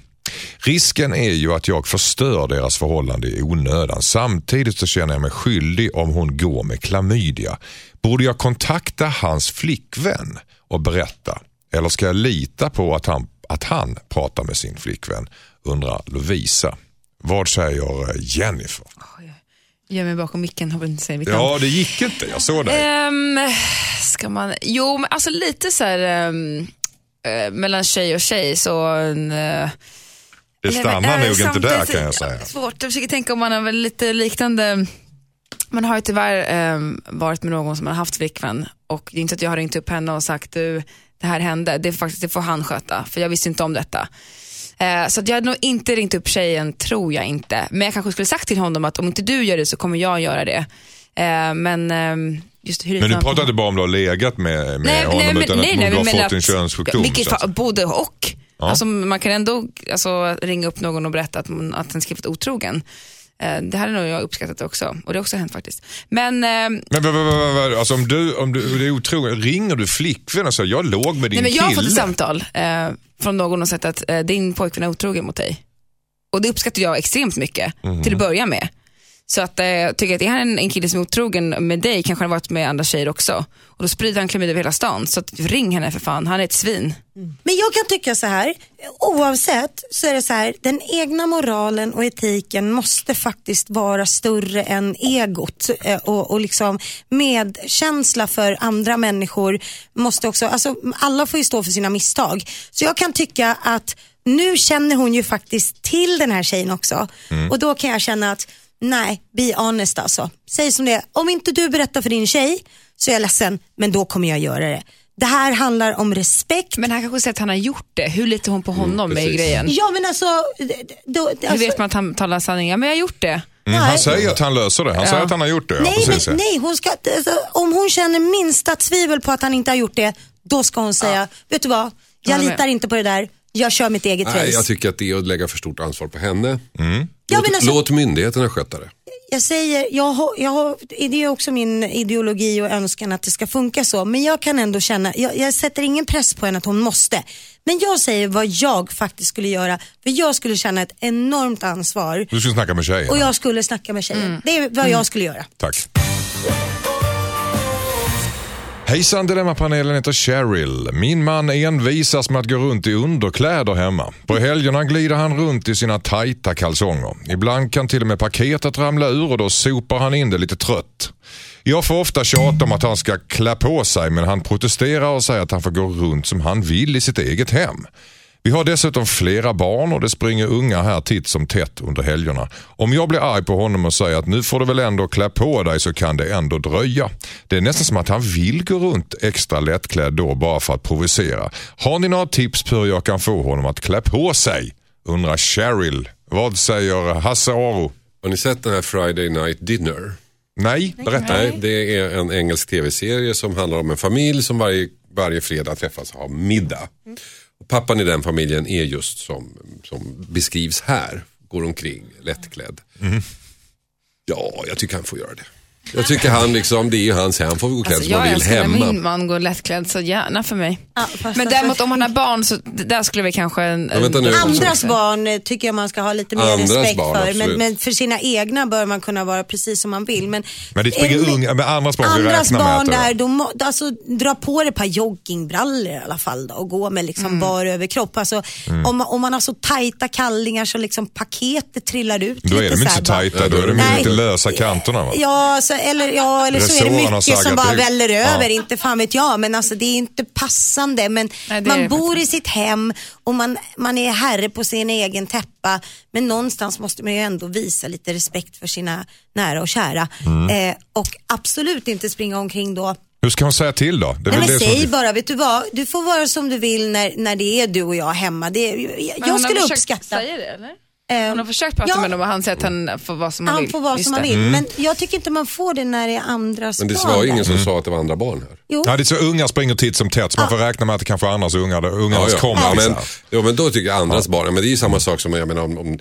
Risken är ju att jag förstör deras förhållande i onödan. Samtidigt så känner jag mig skyldig om hon går med klamydia. Borde jag kontakta hans flickvän och berätta? Eller ska jag lita på att han, att han pratar med sin flickvän? Undrar Lovisa. Vad säger Jennifer? Gör mig bakom micken, hoppas inte säga mitt namn. Ja, det gick inte. Jag såg dig. Ehm, ska man, jo men alltså lite så här ehm, eh, mellan tjej och tjej så en, eh, Det stannar eh, nog inte där kan jag säga. Svårt, jag försöker tänka om man har väl lite liknande, man har ju tyvärr ehm, varit med någon som har haft flickvän och det är inte att jag har ringt upp henne och sagt du, det här hände, det, är faktiskt, det får han sköta för jag visste inte om detta. Eh, Så jag hade nog inte ringt upp tjejen, tror jag inte. Men jag kanske skulle sagt till honom att om inte du gör det så kommer jag göra det. Eh, Men ehm, just hur Men du pratar inte bara om du har legat med, med honom men- utan att du men har fått att- en könssjukdom. Vilket så att- både och. Ja. Alltså, man kan ändå alltså, ringa upp någon och berätta att, man, att den skrivit otrogen. Eh, Det hade nog jag uppskattat också och det har också hänt faktiskt. Men, eh, Men vad, vad, alltså om du, om du det är otroligt, ringer du flickvän och säger jag låg med din nej, men jag har fått ett samtal eh, från någon och sagt att eh, din pojkvän är otrogen mot dig. Och det uppskattar jag extremt mycket Mhm. till att börja med. Så att, eh, jag tycker att är han en, en kille som är otrogen med dig kanske han har varit med andra tjejer också. Och då sprider han klamydia över hela stan. Så att, ring henne för fan, han är ett svin. Men jag kan tycka så här, oavsett så är det så här, den egna moralen och etiken måste faktiskt vara större än egot eh, och, och liksom medkänsla för andra människor måste också, alltså alla får ju stå för sina misstag. Så jag kan tycka att nu känner hon ju faktiskt till den här tjejen också och då kan jag känna att nej, be honest alltså. Säg som det är, om inte du berättar för din tjej så är jag ledsen men då kommer jag göra det. Det här handlar om respekt. Men han kanske säger att han har gjort det. Hur litar hon på honom är precis. grejen. Ja men alltså, då, Hur alltså vet man att han talar sanning? Ja, men jag har gjort det. Mm, han säger att han löser det. Han säger Ja. att han har gjort det. Ja, nej, men, ja. nej hon ska, alltså, om hon känner minsta tvivel på att han inte har gjort det, då ska hon säga, vet du vad, jag med. litar inte på det där, jag kör mitt eget Nej, race. jag tycker att det är att lägga för stort ansvar på henne. Mm. Ja, Låt, men alltså- låt myndigheterna sköta det. jag säger, jag har, jag har, det är också min ideologi och önskan att det ska funka så. Men jag kan ändå känna, jag, jag sätter ingen press på henne att hon måste. Men jag säger vad jag faktiskt skulle göra. För jag skulle känna ett enormt ansvar. Du ska snacka med tjejen. Och jag skulle snacka med tjejen. Det är vad jag skulle göra. Tack. Hejsan Dilemmapanelen heter Cheryl. Min man envisas med att gå runt i underkläder hemma. På helgerna glider han runt i sina tajta kalsonger. Ibland kan till och med paketet ramla ur och då sopar han in det lite trött. Jag får ofta tjata om att han ska klä på sig men han protesterar och säger att han får gå runt som han vill i sitt eget hem. Vi har dessutom flera barn och det springer unga här titt som tätt under helgerna. Om jag blir arg på honom och säger att nu får du väl ändå klä på dig så kan det ändå dröja. Det är nästan som att han vill gå runt extra lättklädd då bara för att provocera. Har ni några tips på hur jag kan få honom att klä på sig? Undrar Cheryl. Vad säger Hasse Aro? Har ni sett den här Friday Night Dinner? Nej, berätta. Nej, det är en engelsk tv-serie som handlar om en familj som varje, varje fredag träffas och har middag. Och pappan i den familjen är just som, som beskrivs här. Går omkring lättklädd. Ja, jag tycker han får göra det. Jag tycker han liksom, det är ju hans hem, får gå klädd Alltså, som han jag vill älskar när hemma. min man går lättklädd, så gärna för mig. Ja, Men alltså- däremot om han har barn, så där skulle vi kanske... En, Ja, vänta nu. Andras barn eh, tycker jag man ska ha lite mer Andras respekt barn, för. Men, men för sina egna bör man kunna vara precis som man vill. Men, Men det Eh, unga, men andras barn vi Andras räkna med barn det där, är. de må, alltså, dra på dig ett par joggingbrallor i alla fall då, och gå med liksom bar överkropp. Alltså, Mm. om, man- om man har så tajta kallingar så liksom paketet trillar ut Då är de inte så tajta, då är de lite lösa kanterna va? Ja, så, eller, ja, eller så är det mycket som bara väller Ja. över, inte fan vet jag. Men alltså, det är inte passande. Men Nej, man bor i sitt hem och man, man är herre på sin egen täppa. Men någonstans måste man ju ändå visa lite respekt för sina nära och kära. Mm. Eh, och absolut inte springa omkring då Hur ska hon säga till då? Det Nej, men det säg som... bara, vet du vad, du får vara som du vill när, när det är du och jag hemma. Det, jag jag skulle uppskatta. säga det, eller? Hon har försökt prata ja, med honom och han säger att han får vara som han, Han vill. får vara Just som han vill. Mm. Men jag tycker inte man får det när det är andras Men det barn var ju ingen som sa att det var andra barn här. Jo. Ja, det är så ungar springer titt som tätt så man får räkna med att det kanske är andras ungar, ungarnas Ja, ja. kompisar. men, ja, men då tycker jag andras barn, men det är ju samma sak som jag menar, om, om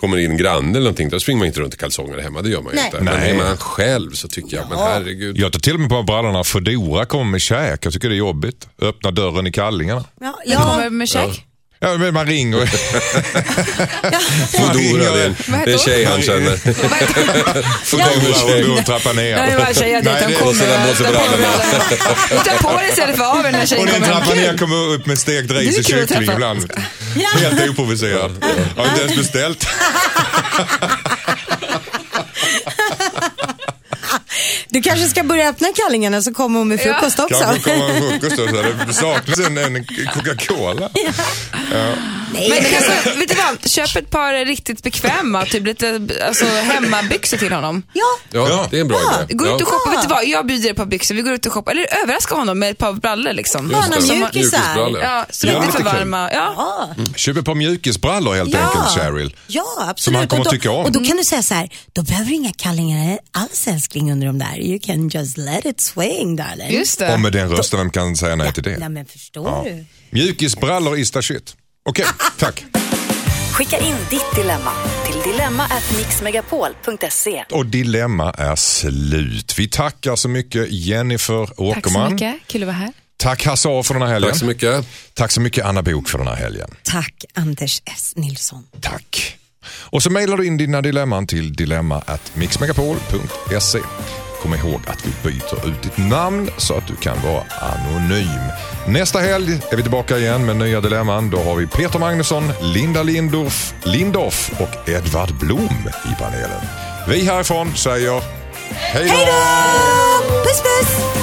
kommer in en granne eller någonting, då springer man inte runt i kalsonger hemma, det gör man ju inte. Men är man själv så tycker jag, men herregud. Jag tar till och med på brallorna Foodora kommer med käk. Jag tycker det är jobbigt. Öppna dörren i kallingarna. Ja, Jag ja, kommer med käk. Ja, men man ringer. Foodora, det är en, det är en hon? tjej han känner. Foodora och går och trappar ner. Vill bara att Nej, de det- och så där måste ta på brallorna. brallorna. Dig istället för av er när tjejen Och den trappar ner kommer upp med stekt Det ris är och kyckling ibland. Helt oprovocerat. Har inte ens beställt. Du kanske ska börja öppna kallingarna så kommer hon med frukost också. Kanske kommer en frukost och så. Det saknas en, en Coca-Cola. Nej, Men kanske, vet du vad? Köp ett par riktigt bekväma, typ lite alltså, hemmabyxor till honom. ja, Ja, Ja. det är en bra idé. Gå ut och Ja. shoppa, vet du vad? Jag bjuder ett par byxor, vi går ut och shoppar. Eller överraska honom med ett par brallor liksom. Bara några Som. Mjukisbrallor. Ja, så Ja, inte lite för varma. Ja. Ja. Köp ett par mjukisbrallor helt Ja. enkelt, Cheryl. Ja, absolut. Som han kommer och då, tycka om. Och då kan du säga så här, då behöver du inga kallingar alls älskling under de där. You can just let it swing darling. Just det. Och med den rösten, vem kan säga nej till Nej det? men förstår Ja. du? Mjukisbrallor is the shit. Okej, tack. Skicka in ditt dilemma till dilemma@mixmegapol.se. Och dilemma är slut. Vi tackar så mycket Jennifer Tack så Åkerman. mycket, kul att vara här. Tack Hasse A för den här helgen. Tack så mycket. Tack så mycket Anna Bok för den här helgen. Tack Anders S. Nilsson. Tack. Och så mejlar du in dina dilemman till dilemma@mixmegapol.se. Kom ihåg att vi byter ut ditt namn så att du kan vara anonym. Nästa helg är vi tillbaka igen med nya dilemman. Då har vi Peter Magnusson, Linda Lindorff, Lindorff och Edvard Blom i panelen. Vi härifrån säger hej då! Hej då! Puss puss!